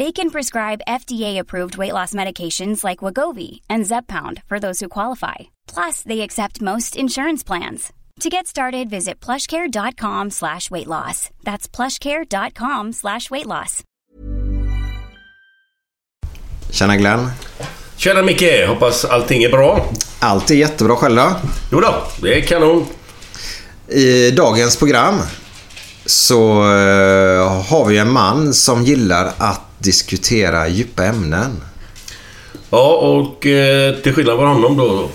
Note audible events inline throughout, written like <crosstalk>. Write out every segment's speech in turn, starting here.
They can prescribe FDA-approved weight loss medications like Wagovi and Zepbound for those who qualify. Plus, they accept most insurance plans. To get started, visit plushcare.com slash weight loss. That's plushcare.com slash weight loss. Tjena Glenn. Tjena Micke! Hoppas allting är bra. Allt är jättebra själv då. Jo då, det är kanon. I dagens program så eh, har vi en man som gillar att diskutera djupa ämnen. Ja, och eh, till skillnad från honom då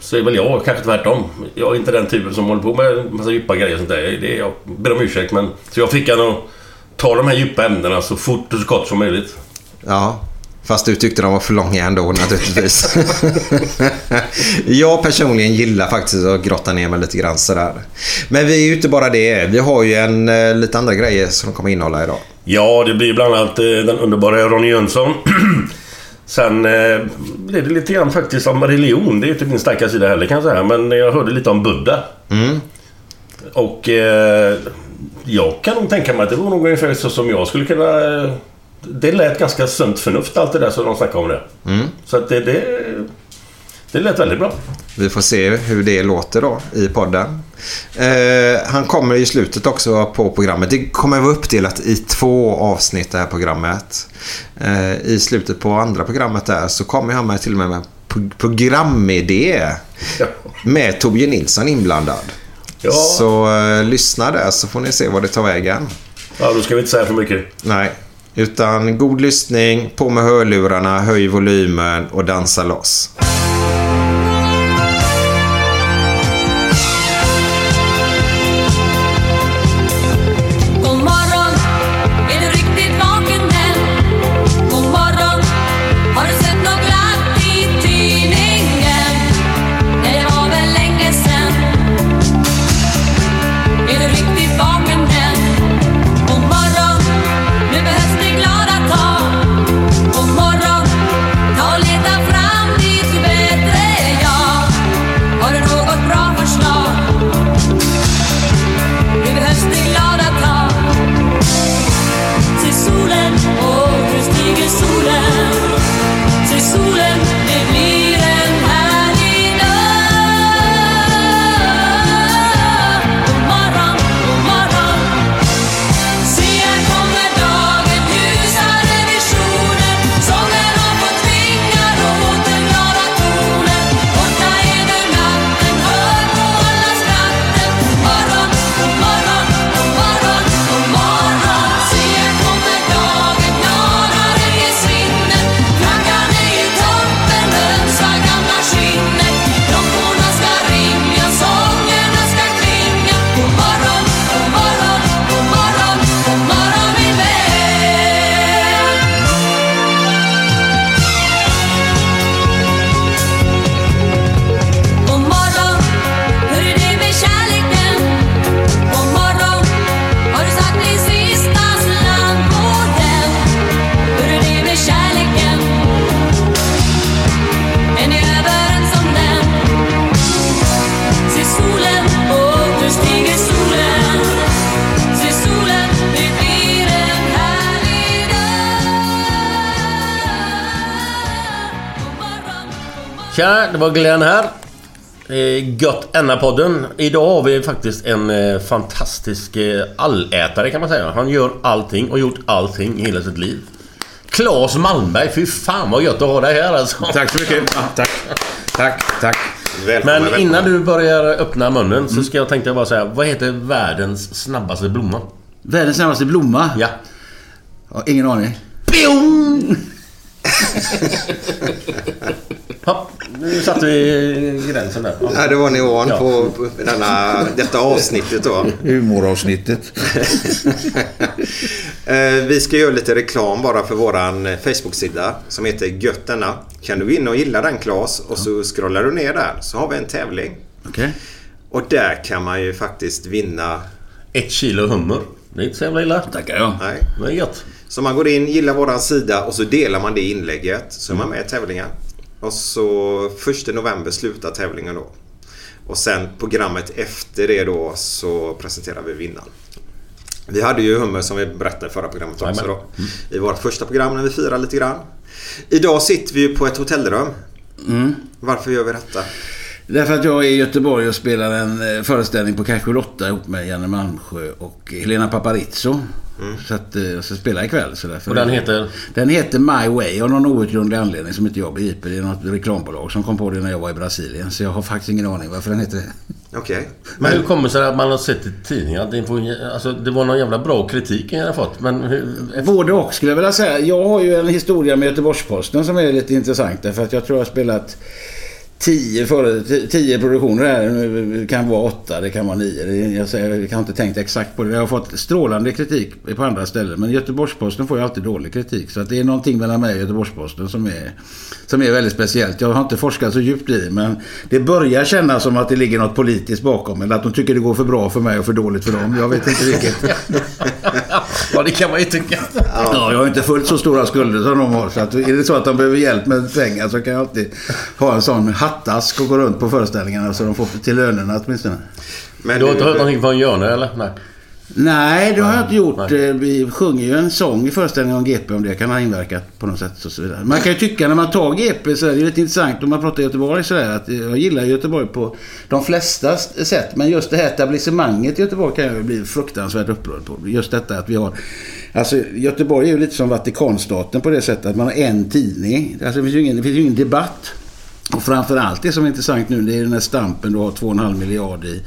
så är väl jag kanske tvärtom. Jag är inte den typen som håller på med massa djupa grejer och sånt där. Det är, jag ber om ursäkt men... Så jag fick han att ta de här djupa ämnena så fort och så kort som möjligt. Ja, fast du tyckte de var för långa ändå naturligtvis. <laughs> jag personligen gillar faktiskt att grotta ner mig lite grann sådär. Men vi är ju inte bara det. Vi har ju en, eh, lite andra grejer som kommer innehålla idag. Ja, det blir bland annat eh, den underbara Ronny Jönsson. <clears throat> Sen eh, blev det lite grann faktiskt om religion. Det är inte min starka sida heller kan jag säga. Men jag hörde lite om Buddha. Mm. Och eh, jag kan nog tänka mig att det var nog ungefär så som jag skulle kunna... Eh, det lät ganska sunt förnuft allt det där som de snackade om det. Mm. Så att det, det, det lät väldigt bra. Vi får se hur det låter då i podden. Eh, han kommer i slutet också på programmet. Det kommer vara uppdelat i två avsnitt det här programmet. Eh, I slutet på andra programmet där så kommer han med till och med med pro- programidé med Torbjörn Nilsson inblandad. Ja. Så eh, lyssna där så får ni se vad det tar vägen. ja, då ska vi inte säga för mycket. Nej, utan god lyssning, på med hörlurarna, höj volymen och dansa loss. Det var Glenn här. Gött Enna-podden. Idag har vi faktiskt en eh, fantastisk eh, allätare kan man säga. Han gör allting och gjort allting i hela sitt liv. Claes Malmberg, fy fan vad gött att ha dig här alltså. Tack så mycket. Tack. Tack, tack. Välkommen, Men innan du börjar öppna munnen så ska jag tänkte bara säga, vad heter världens snabbaste blomma? Världens snabbaste blomma? Ja. Ja, ingen aning. <laughs> Hopp, nu satte vi gränsen där. Ja. Ja, det var nivån Ja. på på denna, detta avsnittet då. Humoravsnittet. <laughs> Eh, Vi ska göra lite reklam bara för våran Facebook-sida som heter Gött denna. Kan du gå in och gilla den Klas och så scrollar du ner där så har vi en tävling. Okej. Och där kan man ju faktiskt vinna. Ett kilo hummer. Det är inte så jävla illa. Tackar jag. Nej. Det är gött. Så man går in, gillar våran sida och så delar man det inlägget så är man med i tävlingen. Och så första november slutar tävlingen då. Och sen programmet efter det då så presenterar vi vinnaren. Vi hade ju hummer som vi berättade i förra programmet också då. I vårt första program när vi firar lite grann. Idag sitter vi ju på ett hotellrum. Varför gör vi detta? Därför att jag är i Göteborg och spelar en eh, föreställning på Kanske Lotta ihop med Janne Malmsjö och Helena Paparizou. Så att eh, jag ska spela ikväll. Så därför Och den heter? Den heter My Way av någon outgrundlig anledning som inte jag begriper. Det är något reklambolag som kom på det när jag var i Brasilien. Så jag har faktiskt ingen aning varför den heter det. Okej. Men hur kommer det sig att man har sett i tidningar att det, får, alltså, det var någon jävla bra kritik jag har fått. Men hur, Både och skulle jag vilja säga. Jag har ju en historia med Göteborgs-Posten som är lite intressant. Därför att jag tror jag har spelat tio, före, ti- tio produktioner här. Det kan vara åtta, det kan vara nio. Jag, säger, jag har inte tänkt exakt på det. Jag har fått strålande kritik på andra ställen. Men Göteborgs-Posten får ju alltid dålig kritik. Så att det är någonting mellan mig och Göteborgs-Posten som är, som är väldigt speciellt. Jag har inte forskat så djupt i det. Men det börjar kännas som att det ligger något politiskt bakom. Eller att de tycker det går för bra för mig och för dåligt för dem. Jag vet inte vilket. <laughs> ja, det kan man ju tycka. Ja, jag har inte fullt så stora skulder som de har. Så att är det så att de behöver hjälp med pengar så kan jag alltid ha en sån hattask och gå runt på föreställningarna så de får till lönerna åtminstone. Men Du har inte hört någonting från Jörne eller? Nej. Nej, det har jag inte gjort. Nej. Eh, Vi sjunger ju en sång i föreställningen om GP om det kan ha inverkat på något sätt och så vidare. Man kan ju tycka när man tar GP så är det lite intressant om man pratar Göteborg så där att jag gillar Göteborg på de flesta sätt. Men just det här etablissemanget i Göteborg kan jag ju bli fruktansvärt upprörd på. Just detta att vi har... Alltså Göteborg är ju lite som Vatikanstaten på det sättet att man har en tidning. Alltså det finns ju ingen, det finns ju ingen debatt. Och framförallt det som är intressant nu det är den här stampen du har 2,5 miljard i,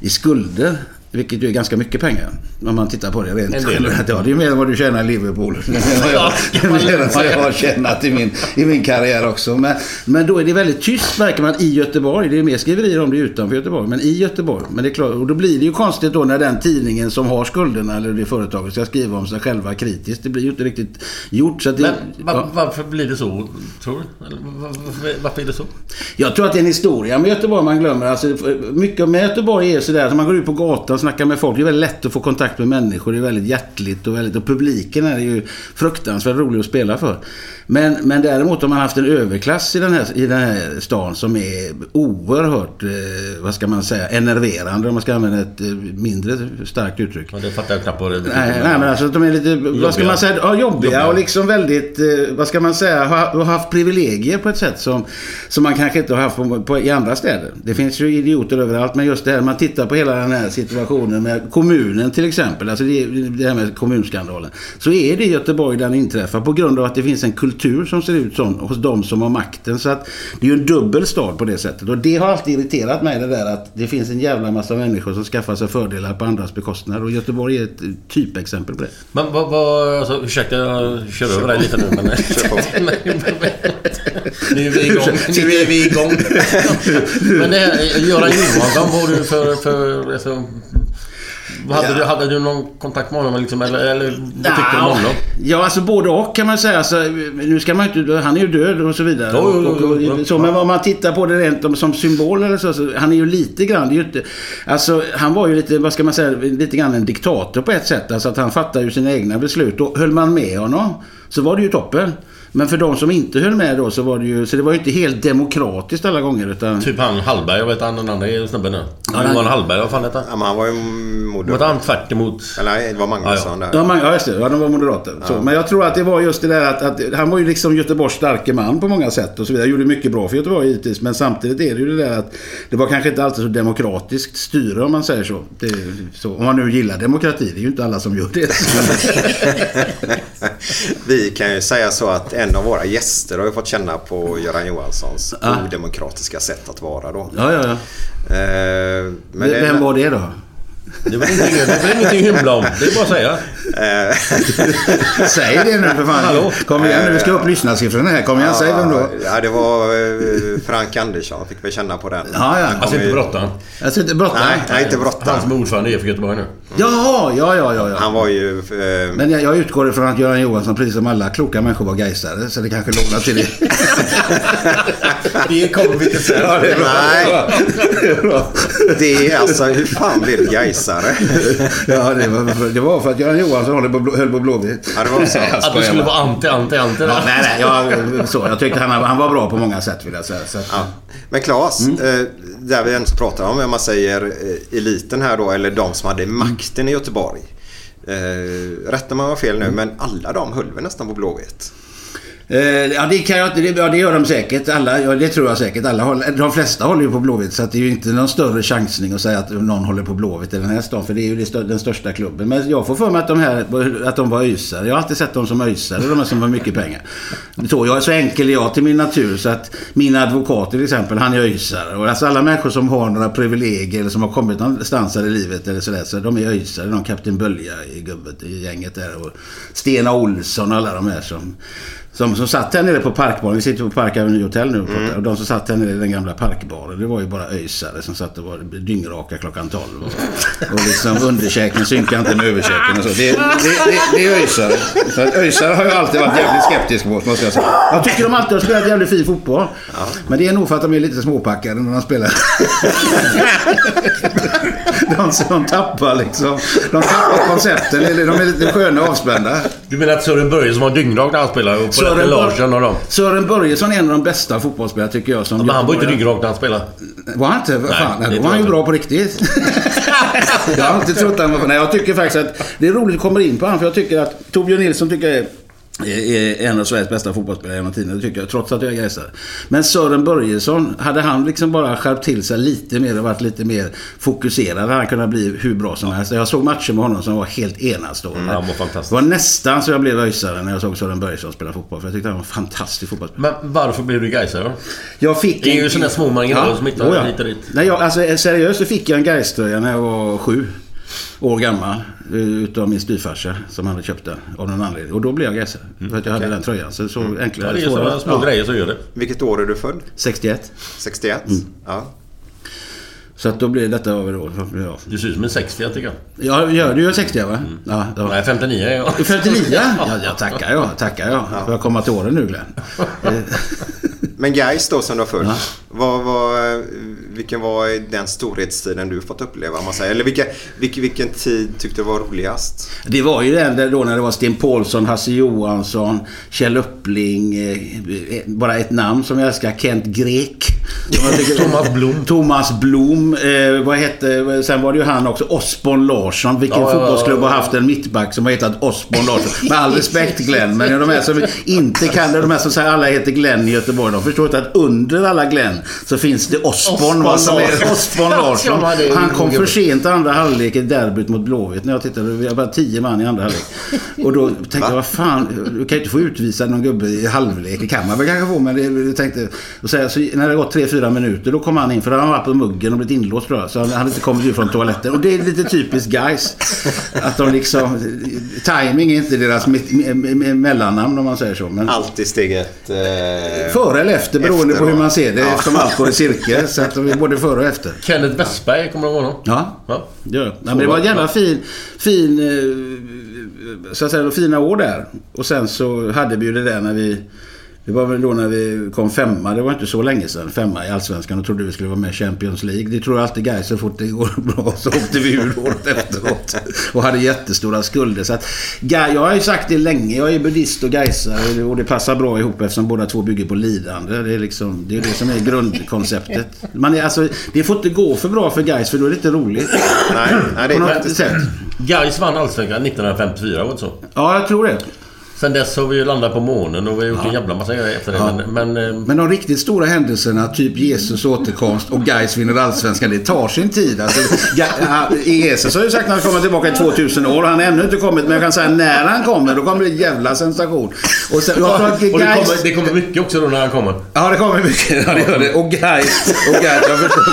i skulder. Vilket ju är ganska mycket pengar. Om man tittar på det rent generellt. Ja, det är mer än vad du tjänar i Liverpool. <laughs> <laughs> Mer än vad jag- har tjänat i min, i min karriär också. Men, men då är det väldigt tyst märker man i Göteborg. Det är mer skriverier om det utanför Göteborg. Men i Göteborg. Men det är klart, och då blir det ju konstigt då när den tidningen som har skulderna eller det företaget ska skriva om sig själva kritiskt. Det blir ju inte riktigt gjort. Så att det, Men va, ja. varför blir det så, tror du? Eller, va- varför, varför är det så? Jag tror att det är en historia med Göteborg man glömmer. Alltså, mycket med Göteborg är sådär att man går ut på gatan och snackar med folk. Det är väldigt lätt att få kontakt med människor. Det är väldigt hjärtligt och, väldigt, och publiken är ju fruktansvärt rolig att spela för. Men, men däremot har man haft en överklass i den här, i den här stan som är oerhört, eh, vad ska man säga, enerverande om man ska använda ett eh, mindre starkt uttryck. Ja, det fattar jag knappt vad det betyder. Nej, nej men alltså de är lite, vad ska Jobbiga. man säga, ja, jobbiga, Jobbiga. och liksom väldigt, eh, vad ska man säga, har, har haft privilegier på ett sätt som, som man kanske inte har haft på, på, i andra städer. Det finns ju idioter överallt, men just det här, man tittar på hela den här situationen med kommunen till exempel, alltså det, det här med kommunskandalen. Så är det i Göteborg den inträffar på grund av att det finns en kultur som ser ut så hos de som har makten. Så att det är ju en dubbel stad på det sättet. Och det har alltid irriterat mig det där att det finns en jävla massa människor som skaffar sig fördelar på andras bekostnad. Och Göteborg är ett typexempel på det. Men vad... vad alltså, ursäkta, jag kör över dig lite nu men... <laughs> nu är vi igång. Nu är vi igång. <laughs> men det här, Göran Johansson, vad har du för... för alltså, hade, du, hade du någon kontakt med honom liksom, eller, eller vad tyckte du om honom? Ja, alltså både och kan man säga. Alltså, nu ska man inte, han är ju död och så vidare. Jo, jo, jo, Och- och- jo. så, men om man tittar på det rent om- som symbol eller så, så. Han är ju lite grann, det är ju inte, alltså han var ju lite, vad ska man säga, lite grann en diktator på ett sätt. Alltså att han fattar ju sina egna beslut. Och höll man med honom så var det ju toppen. Men för de som inte höll med då så var det ju, så det var ju inte helt demokratiskt alla gånger utan... Typ han Hallberg, jag vet han den andra snubben där. han- Johan Hallberg, vad fan heter han? Ja, han var ju Var moderat. han tvärt emot... Eller nej, det var Magnusson där. Ja, man, ja, just det. Ja, de var moderater. Så, men jag tror att det var just det där att, att han var ju liksom Göteborgs starke man på många sätt och så vidare. Gjorde mycket bra för Göteborg givetvis. Men samtidigt är det ju det där att det var kanske inte alltid så demokratiskt styre om man säger så. Det, är så. Om man nu gillar demokrati. Det är ju inte alla som gör det. <laughs> <laughs> Vi kan ju säga så att en av våra gäster har ju fått känna på Göran Johanssons Ah. odemokratiska sätt att vara då. ja, ja, ja. Eh, men det- Vem var det då? Det var ingenting, det var ingenting att hymla om. Det är bara att säga. Eh, <laughs> Säg det nu för fan. Hallå? Kom igen nu. Vi ska upp lyssnarsiffrorna här. Kom igen. Säg vem då. Ja, det var eh, Frank Andersson. Fick vi känna på den. Ja, ja. Alltså inte brottaren. Alltså inte brottaren. Nej, nej, inte Han brottaren. som är ordförande i IFK Göteborg nu. Jaha, ja, ja, ja. ja. Han var ju... Eh, Men jag, jag utgår ifrån att Göran Johansson, precis som alla kloka människor, var gaisare. Så det kanske lånar till det. <laughs> <laughs> Det kommer vi inte säga. Ja, det är. Nej. det är alltså... Hur fan blev du gaisare? Ja, det var, det var för att Göran Johansson höll på, höll på Blåvitt. Ja, det var så. Att du skulle vara anti, anti, anti där. Ja, nej, nej. Jag, så, jag tyckte han, han var bra på många sätt vill jag säga. Så Ja. Men Claes, Mm. eh, där vi ens pratar om, om man säger eh, eliten här då, eller de som hade makten i Göteborg. Eh, rätta mig om jag har fel Mm. nu, men alla de höll väl nästan på Blåvitt? Eh, ja, det kan jag inte. Det, ja, det gör de säkert. Alla, ja, det tror jag säkert. Alla håller, de flesta håller ju på Blåvitt. Så att det är ju inte någon större chansning att säga att någon håller på Blåvitt i den här stan. För det är ju det den största klubben. Men jag får för mig att de här att de var ösare. Jag har alltid sett dem som ösare. De här som har mycket pengar. Så, jag är så enkel är jag till min natur. Så att min advokat till exempel, han är ösare. Och alltså alla människor som har några privilegier eller som har kommit någonstans här i livet eller sådär. Så de är ösare. De Kapten Bölja i gubbet i gänget där. Och Stena Olsson och alla de här som som, som satt här nere på parkbaren. Vi sitter på Park Avenue Hotel nu. Mm. Och de som satt här nere i den gamla parkbaren. Det var ju bara öisare som satt och var dyngraka klockan 12. Och, och liksom underkäken synkade inte med överkäken och så. Det, det, det, det är öisare. Så att öisare har jag alltid varit jävligt skeptisk mot måste jag säga. Jag tycker de alltid har spelat jävligt fin fotboll. Men det är nog för att de är lite småpackade när de spelar. De, de tappar liksom. De tappar koncepten. De är lite sköna och avspända. Du menar att Sören Börje som var dyngrak när han spelade och Sören Larsson och dem? Sören Börjesson är en av de bästa fotbollsspelare tycker jag. Som Men han var ju inte dyngrak när han spelade. Var han inte? Nej, fan, då var han ju bra på riktigt. <laughs> jag har alltid trott han var... Nej, jag tycker faktiskt att det är roligt att komma in på honom. För jag tycker att Torbjörn Nilsson tycker jag är är en av Sveriges bästa fotbollsspelare genom tiden, tycker jag, trots att jag är gaisare. Men Sören Börjesson, hade han liksom bara skärpt till sig lite mer och varit lite mer fokuserad, hade han kunnat bli hur bra som helst. Jag såg matcher med honom som var helt enastående. Mm, han var fantastisk. Det var nästan så jag blev öisare när jag såg Sören Börjesson spela fotboll, för jag tyckte han var en fantastisk fotbollsspelare. Men varför blev du Gaisare? Jag fick Det är ju sådana små marginaler som hittar ja. hit och dit. Nej, jag, alltså, seriöst så fick jag en Gais-tröja när jag var sju år gammal. eh, Utav min styvfarsa som hade köpt den av någon anledning. Och då blev jag Gaisare. För att jag hade den tröjan. Så, så Ja, enklare. det är sådana små Ja, grejer som gör det. Vilket år är du född? 61. 61? Ja. Så att då blev detta över då. Ja, Du ser ut som en 60 jag tycker. ja gör du gör 60 va? Ja, ja. Nej, 59 är jag. <laughs> 59? Ja, jag tackar jag. Tackar jag. Får jag komma till åren nu Glenn? <laughs> Eh, Men Gais då som du har följt. Vad, vad, vilken var den storhetstiden du fått uppleva? Man säger? Eller vilka, vilken, vilken tid tyckte du var roligast? Det var ju den då när det var Sten Paulsson, Hasse Johansson, Kjell Uppling, eh, bara ett namn som jag älskar, Kent Grek. <laughs> Thomas Blom. Thomas Blom. Eh, vad hette, sen var det ju han också, Osborn Larsson. Vilken Ja, ja, ja, fotbollsklubb har haft en mittback som har hetat Osborn Larsson? Med all respekt Glenn, men de här som inte kan det, de här som säger alla heter Glenn i Göteborg, de förstår inte att under alla Glenn så finns det Osborn. vad som är. Osborn <laughs> Larsson. Han kom för sent andra halvlek i derbyt mot Blåvitt. När jag tittade, vi var bara tio man i andra halvlek. Och då tänkte jag, vad fan, du kan ju inte få utvisa någon gubbe i halvlek. Det kan man väl kanske få, men det, jag tänkte... Och så, så, när det gått tre, fyra minuter, då kom han in. För han varit på muggen och blivit inlåst tror jag. Så han hade inte kommit ut från toaletten. Och det är lite typiskt guys. Att de liksom... Timing är inte deras me, me, me, mellannamn om man säger så. Men Alltid steget... Eh, före eller efter beroende Efter på hur man ser det. Ja. Eftersom allt går i cirkel. Så att de är både före och efter. Kenneth Westberg, kommer du ihåg honom? Ja. Ja. Det jag. Ja, men det var en jävla fin, fin, eh, så att säga, fina år där. Och sen så hade vi ju det där när vi Det var väl då när vi kom femma, det var inte så länge sedan, femma i Allsvenskan och trodde vi skulle vara med i Champions League. Det tror jag alltid Gais så fort det går <laughs> bra så åkte vi ur året efteråt. Och hade jättestora skulder. Så att, jag har ju sagt det länge, jag är buddhist och gaisare och det passar bra ihop eftersom båda två bygger på lidande. Det är liksom, det är det som är grundkonceptet. Man är, alltså, det får inte gå för bra för Gais för då är det inte roligt. Nej, nej det På är något faktiskt sätt. Gais vann Allsvenskan 1954, var det så? Ja, jag tror det. Sen dess har vi ju landat på månen och vi har gjort en jävla massa grejer efter det. Ja. Men, men, eh, Men de riktigt stora händelserna, typ Jesus återkomst och Gais vinner allsvenskan, det tar sin tid. Alltså, ja, Jesus har ju sagt att han kommer tillbaka i 2000 år och han har ännu inte kommit. Men jag kan säga när han kommer, då kommer det en jävla sensation. Och, sen, jag att och det, kommer, det kommer mycket också då när han kommer. Ja, det kommer mycket. Ja, det gör det. Och Gais. Och Gais, jag förstår.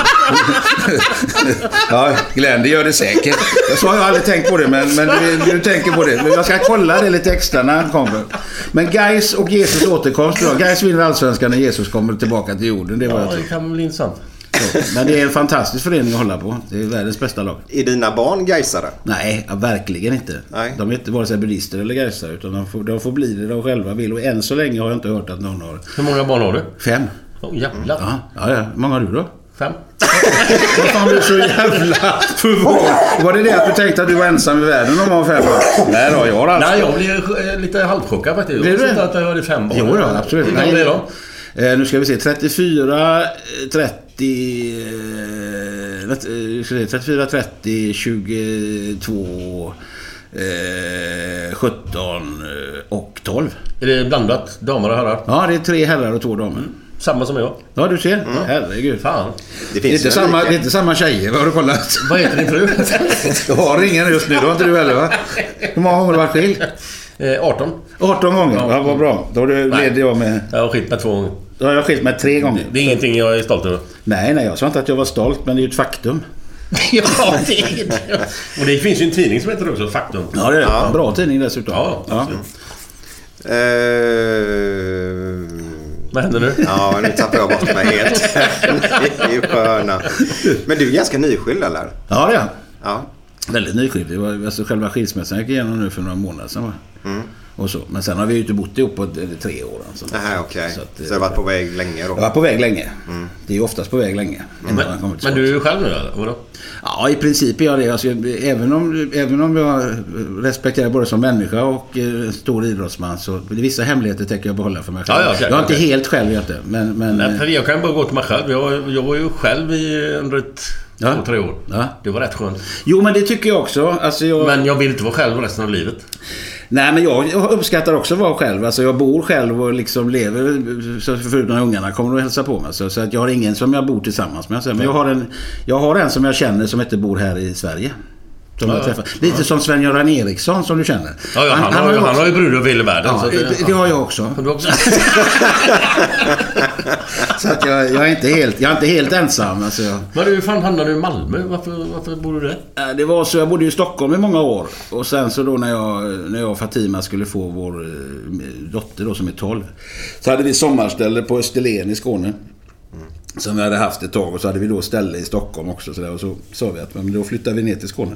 Ja, Glenn, det gör det säkert. Så har jag aldrig tänkt på det, men, men du, du tänker på det. Men jag ska kolla det lite extra när kommer. Men Gais och Jesus återkomst. Ja, Gais vinner allsvenskan när Jesus kommer tillbaka till jorden. Det var jag Ja, det kan bli intressant. Så. Men det är en fantastisk förening att hålla på. Det är världens bästa lag. Är dina barn gaisare? Nej, ja, verkligen inte. Nej. De är inte vare sig buddister eller gaisare. Utan de får, de får bli det de själva vill. Och än så länge har jag inte hört att någon har... Hur många barn har du? Fem. Åh jävlar. Ja, ja, ja. Hur många har du då? Fem. Vad fan du är så jävla förvånad? Var det det att du tänkte att du var ensam i världen om man var fem år? Nej då, jag har alltså... Nej, jag blev eh, lite halvchockad faktiskt. Blev Jag du det? inte att jag hade fem barn. Jo då, absolut. Hur gamla är de? Eh, nu ska vi se. 34, eh, 30... Eh, vänta, eh, ska vi se, 34, 30, 22... Eh, 17 eh, och 12. Är det blandat? Damer och herrar? Ja, det är tre herrar och två damer. Samma som jag. Ja, du ser. Herregud. Fan. Det Det är, finns inte samma, det är inte samma tjejer, vad har du kollat? Vad heter din fru? <laughs> Du har ingen just nu, det har inte du heller va? Hur många gånger har du varit skild? eh, 18. 18 gånger? Ja, vad bra. Då har du- Nej. leder jag med... Jag har skilt mig två gånger. Då har jag skilt mig tre gånger. Det är ingenting jag är stolt över. Nej, nej, jag sa inte att jag var stolt, men det är ju ett faktum. <laughs> ja, det är det. Och det finns ju en tidning som heter också Faktum. Ja, det är det. En bra tidning dessutom. Ja, ja. Eh, Vad händer nu? Ja, nu tappar jag bort mig helt. Ni är ju sköna. Men du är ganska nyskild eller? ja det är jag. Ja. Väldigt nyskild. Det var alltså själva skilsmässan jag gick igenom nu för några månader sedan. Va? Mm. Och så. Men sen har vi ju inte bott ihop på eh, tre år. Alltså. Nähä, okej. Så Så, att, eh, du har varit på väg länge Jag då? var på väg länge. Det är ju oftast på väg länge. innan man kommer Men, men du är ju själv nu eller? Vadå? Ja, i princip är jag det. Alltså, även, om, även om jag respekterar både som människa och eh, stor idrottsman så vissa hemligheter tänker jag behålla för mig själv. Ja, ja, okej, jag är inte okej. helt själv, jag inte. Men, men, Nej, eh, för jag kan bara gå till mig själv. Jag, jag var ju själv i under ett, Ja. två, tre år. Ja. Det var rätt skönt. Jo, men det tycker jag också. Alltså, jag, Men jag vill inte vara själv resten av livet. Nej, men jag uppskattar också att vara själv. Alltså, jag bor själv och liksom lever så förutom ungarna kommer och hälsa på mig. Så, så att jag har ingen som jag bor tillsammans med. Men jag har, en, jag har en som jag känner som inte bor här i Sverige. Som jag Ja, träffar. Lite som Sven-Göran Eriksson som du känner. Ja, ja, han, har, ju- han har ju brudar över hela världen. Ja, att det, det har jag också. Har du också? <laughs> Så att jag, jag, är inte helt, jag är inte helt ensam. Alltså, jag, Men hur fan hamnade du i Malmö? Varför, varför bor du där? Eh, Det var så, jag bodde i Stockholm i många år. Och sen så då när jag, när jag och Fatima skulle få vår eh, dotter då som är 12. Så hade vi sommarställe på Österlen i Skåne. Som vi hade haft ett tag. Och så hade vi då ställe i Stockholm också. Så där, och så sa vi att men då flyttar vi ner till Skåne.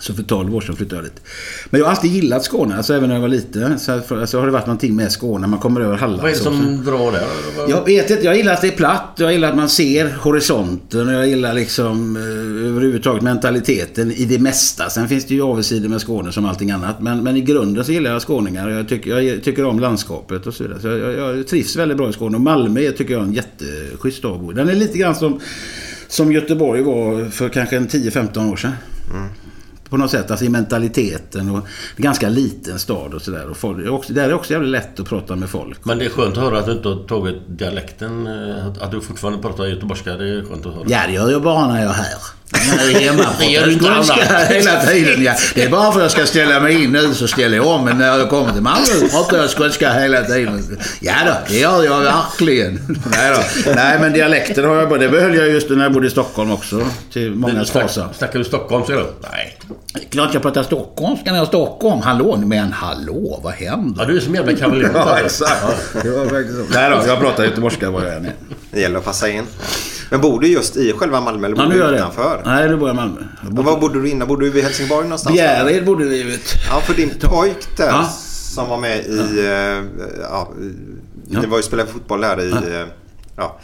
Så för 12 år sedan flyttade jag dit. Men jag har alltid gillat Skåne, alltså även när jag var liten. Så, för, alltså, har det varit någonting med Skåne. Man kommer över Halland. Vad är det som drar där? Jag vet inte, jag gillar att det är platt. Jag gillar att man ser horisonten. Och jag gillar liksom eh, överhuvudtaget mentaliteten i det mesta. Sen finns det ju avigsidor med Skåne som allting annat. Men, men i grunden så gillar jag skåningar. Och jag tycker, jag tycker om landskapet och så vidare. Så jag, jag trivs väldigt bra i Skåne. Och Malmö tycker jag är en jätteschysst stad. Den är lite grann som, som Göteborg var för kanske en 10-15 år sedan. På något sätt, alltså i mentaliteten och ganska liten stad och sådär. Där är det också jävligt lätt att prata med folk. Men det är skönt att höra att du inte har tagit dialekten. eh, Att du fortfarande pratar göteborgska. Det är skönt att höra. Ja, det gör jag bara när jag är här. Jag är hemma <laughs> inte skånska hela tiden. Ja. Det är bara för att jag ska ställa mig in nu så ställer jag om. Men när jag kommer till Malmö pratar jag skånska hela tiden. Ja då, det gör jag verkligen. <laughs> Nej, då. Nej men dialekter har jag bara. Det behöll jag just när jag bodde i Stockholm också. Till Snack- fasa. Snackar du Stockholm så är det? Nej. Klart jag pratar stockholmska när jag är i Stockholm. Hallå, men hallå, vad händer? Ja, du är som jävla kavaljer. <laughs> Ja, exakt. Det var faktiskt så. Nej då, jag pratar göteborgska var jag än är. Det gäller att passa in. Men bor du just i själva Malmö eller bor Ja, du gör jag det. Nej, nu bor jag i Malmö. Och var bodde du innan? Bodde du i Helsingborg någonstans? Bjärred bodde vi vet. Ja, för din pojk där Ja. som var med i... eh, Ja, Ni var ju spelade fotboll där i... eh, Ja.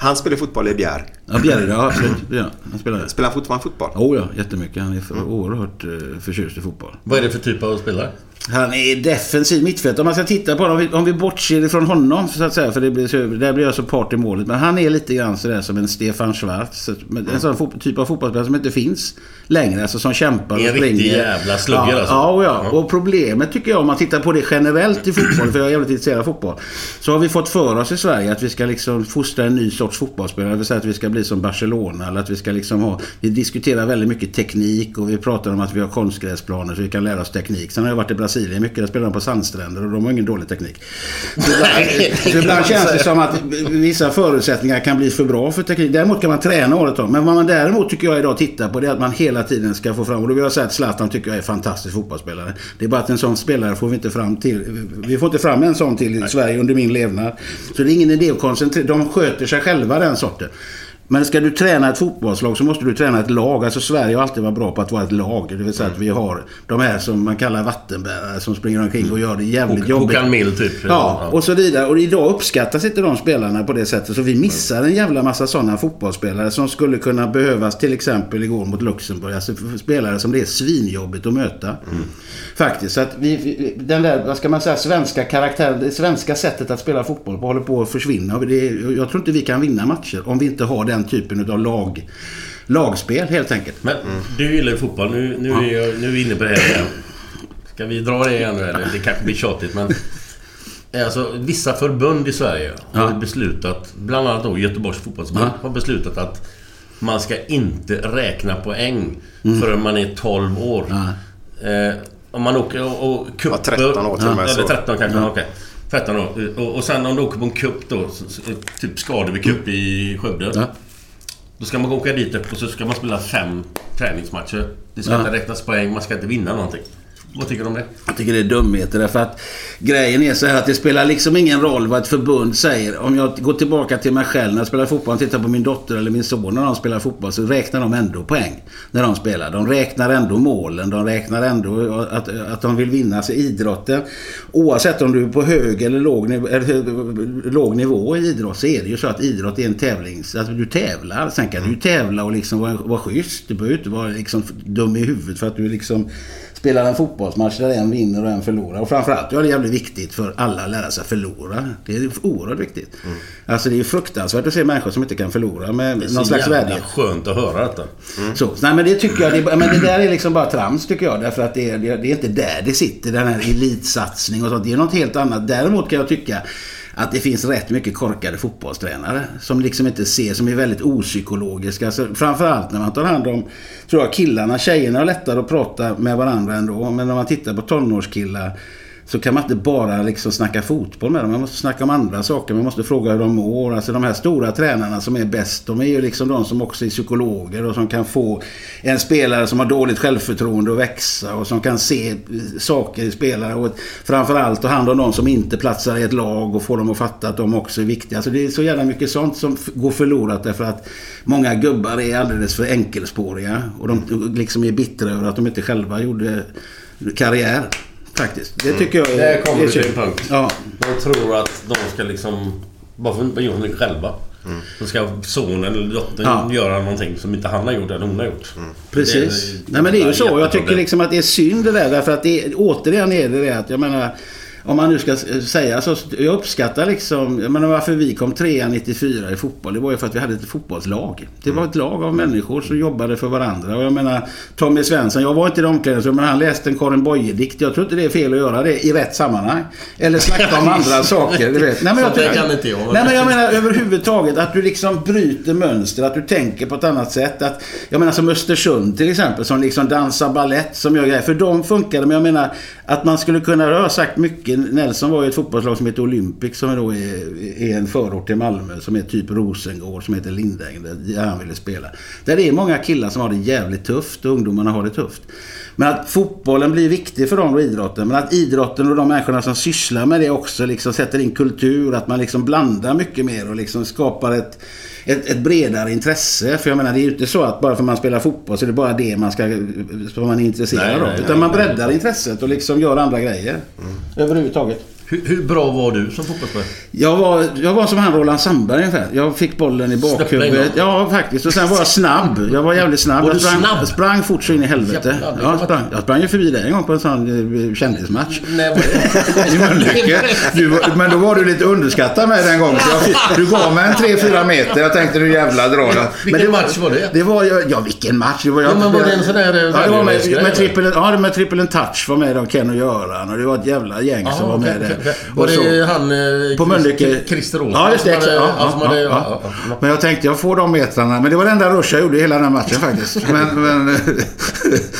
Han spelar fotboll i Bjär. Ja, Bjerre, ja absolut. Ja, han spelar det. Spelar han fortfarande fotboll? Oh ja, jättemycket. Han är för, oerhört uh, förtjust i fotboll. Vad är det för typ av spelare? Han är defensiv mittfältare. Om man ska titta på honom, om vi, bortser ifrån honom så att säga, för det blir så, där blir jag så part i målet. Men han är lite grann sådär som en Stefan Schwarz. En sån typ av fotbollsspelare som inte finns längre. Alltså som kämpar och En springer. riktig jävla slugger, ja, alltså. Ja, och ja. Och problemet tycker jag om man tittar på det generellt i fotboll, för jag är jävligt intresserad av fotboll. Så har vi fått för oss i Sverige att vi ska liksom fostra en ny sorts fotbollsspelare. Det vill säga att vi ska bli som Barcelona. Eller att vi ska liksom ha... Vi diskuterar väldigt mycket teknik och vi pratar om att vi har konstgräsplaner så vi kan lära oss teknik. Sen har jag varit i Brasilien mycket. Där spelar de på sandstränder och de har ingen dålig teknik. Så ibland, så ibland känns det som att vissa förutsättningar kan bli för bra för teknik. Däremot kan man träna året om. Men vad man däremot tycker jag idag tittar på det är att man hela tiden ska få fram. Och då vill jag säga att Zlatan tycker jag är fantastisk fotbollsspelare. Det är bara att en sån spelare får vi inte fram till. Vi får inte fram en sån till i Sverige under min levnad. Så det är ingen idé att koncentrera. De sköter sig själva den sorten. Men ska du träna ett fotbollslag så måste du träna ett lag. Alltså Sverige har alltid varit bra på att vara ett lag. Det vill säga att vi har de här som man kallar vattenbärare som springer omkring och gör det jävligt Hok- jobbigt. Håkan Mild typ. Ja, och så vidare. Och idag uppskattas inte de spelarna på det sättet. Så vi missar en jävla massa sådana fotbollsspelare som skulle kunna behövas till exempel igår mot Luxemburg. Alltså spelare som det är svinjobbigt att möta. Faktiskt. Så att vi, den där, vad ska man säga, svenska karaktären, det svenska sättet att spela fotboll på håller på att försvinna. Det, jag tror inte vi kan vinna matcher om vi inte har den typen av lag, lagspel helt enkelt. Men du gillar ju fotboll. Nu, nu, är, jag, nu är vi inne på det här igen. Ska vi dra det igen nu eller? Det kanske blir tjatigt men... Alltså vissa förbund i Sverige har Ja. beslutat, bland annat då Göteborgs fotbollsförbund, Ja. har beslutat att man ska inte räkna poäng Mm. förrän man är 12 år. Eh, om man åker och, och cuper... Ja, 13 år till och med, Eller så. 13 kanske, okej. 13 år. Och, och sen om du åker på en cup då, så- så- typ Skadeby Cup i Skövde. Då ska man åka dit och så ska man spela fem träningsmatcher. Det ska Ja. inte räknas poäng, man ska inte vinna någonting. Vad tycker du om det? Jag tycker det är dumheter därför att grejen är så här att det spelar liksom ingen roll vad ett förbund säger. Om jag går tillbaka till mig själv när jag spelar fotboll och tittar på min dotter eller min son när de spelar fotboll så räknar de ändå poäng när de spelar. De räknar ändå målen, de räknar ändå att, att de vill vinna. sig idrotten, oavsett om du är på hög eller låg nivå, eller låg nivå i idrott så är det ju så att idrott är en tävling. Alltså du tävlar. Sen kan du ju tävla och liksom vara, vara schysst. Du behöver inte vara liksom dum i huvudet för att du liksom spelar en fotbollsmatch där en vinner och en förlorar. Och framförallt är det jävligt viktigt för alla att lära sig förlora. Det är oerhört viktigt. Alltså det är fruktansvärt att se människor som inte kan förlora med någon slags värdighet. skönt att höra detta. Så, nej men det tycker jag, det, men det där är liksom bara trams tycker jag. Därför att det är, det, det är inte där det sitter, den här elitsatsning och sånt. Det är något helt annat. Däremot kan jag tycka att det finns rätt mycket korkade fotbollstränare som liksom inte ser, som är väldigt opsykologiska. Så framförallt när man tar hand om, tror jag, killarna. Tjejerna har lättare att prata med varandra ändå. Men när man tittar på tonårskillar så kan man inte bara liksom snacka fotboll med dem. Man måste snacka om andra saker. Man måste fråga hur de mår. Alltså de här stora tränarna som är bäst, de är ju liksom de som också är psykologer och som kan få en spelare som har dåligt självförtroende att växa och som kan se saker i spelare och framförallt ta hand om de som inte platsar i ett lag och få dem att fatta att de också är viktiga. Alltså det är så jävla mycket sånt som går förlorat därför att många gubbar är alldeles för enkelspåriga och de liksom är bittra över att de inte själva gjorde karriär. Faktiskt. Det tycker jag är... Där kommer du till en punkt. Ja. De tror att de ska liksom... Bara för att inte någonting själva. Så ska sonen eller dottern Ja. göra någonting som inte han har gjort eller hon har gjort. Precis. Det är- Nej men det är ju så. Jag tycker liksom att det är synd det där. Därför att det, återigen är det det att jag menar... Om man nu ska s- säga så. Jag uppskattar liksom... Jag menar varför vi kom trea 94 i fotboll. Det var ju för att vi hade ett fotbollslag. Det var ett lag av människor som jobbade för varandra. Och jag menar Tommy Svensson. Jag var inte i det omklädningsrummet men han läste en Karin Boye-dikt. Jag tror inte det är fel att göra det i rätt sammanhang. Eller snacka om andra <laughs> saker. Du vet. Nej, men jag tycker- kan inte jag. Nej men jag menar överhuvudtaget att du liksom bryter mönster, att du tänker på ett annat sätt. Att, jag menar som Östersund till exempel som liksom dansar ballett som gör grejer. För de funkade men jag menar att man skulle kunna, det har jag sagt mycket. Nelson var ju ett fotbollslag som heter Olympic som då är, är en förort till Malmö som är typ Rosengård som heter Lindäng där han ville spela. Där det är många killar som har det jävligt tufft och ungdomarna har det tufft. Men att fotbollen blir viktig för dem och idrotten. Men att idrotten och de människorna som sysslar med det också liksom sätter in kultur. Att man liksom blandar mycket mer och liksom skapar ett, ett, ett bredare intresse. För jag menar det är ju inte så att bara för att man spelar fotboll så är det bara det man, ska, som man är intresserad Nej, av. nej, Utan nej, man breddar intresset och liksom gör andra grejer. Överhuvudtaget. Hur, hur bra var du som fotbollsspelare? Jag var, jag var som han Roland Sandberg ungefär. Jag fick bollen i bakhuvudet. Ja, faktiskt. Och sen var jag snabb. Jag var jävligt snabb. Var jag sprang, snabb? Jag sprang fort så in i helvete. Jävlar, jag sprang, jag sprang ju förbi dig en gång på en sån eh, kändismatch. Nej, var. <laughs> Du, var- men då var du lite underskattad med den gången. Jag, du gav mig en 3-4 meter. Jag tänkte du jävla dra. Men Vilken det match var det? Det var ja vilken match. Det var, jag, Ja, men var det en sån där, eh, Ja, det var med, värdegrejs, med trippel, ja, med trippel touch var med de Ken och Göran. Och det var ett jävla gäng som var med där. Och det han... eh, på Mölnlycke. Christer- Olsson? Ja, just det. Exakt. Ja, ja, som ja, ja, ja. Men jag tänkte jag får de metrarna. Men det var den enda rush jag gjorde i hela den här matchen faktiskt. <laughs> Men, men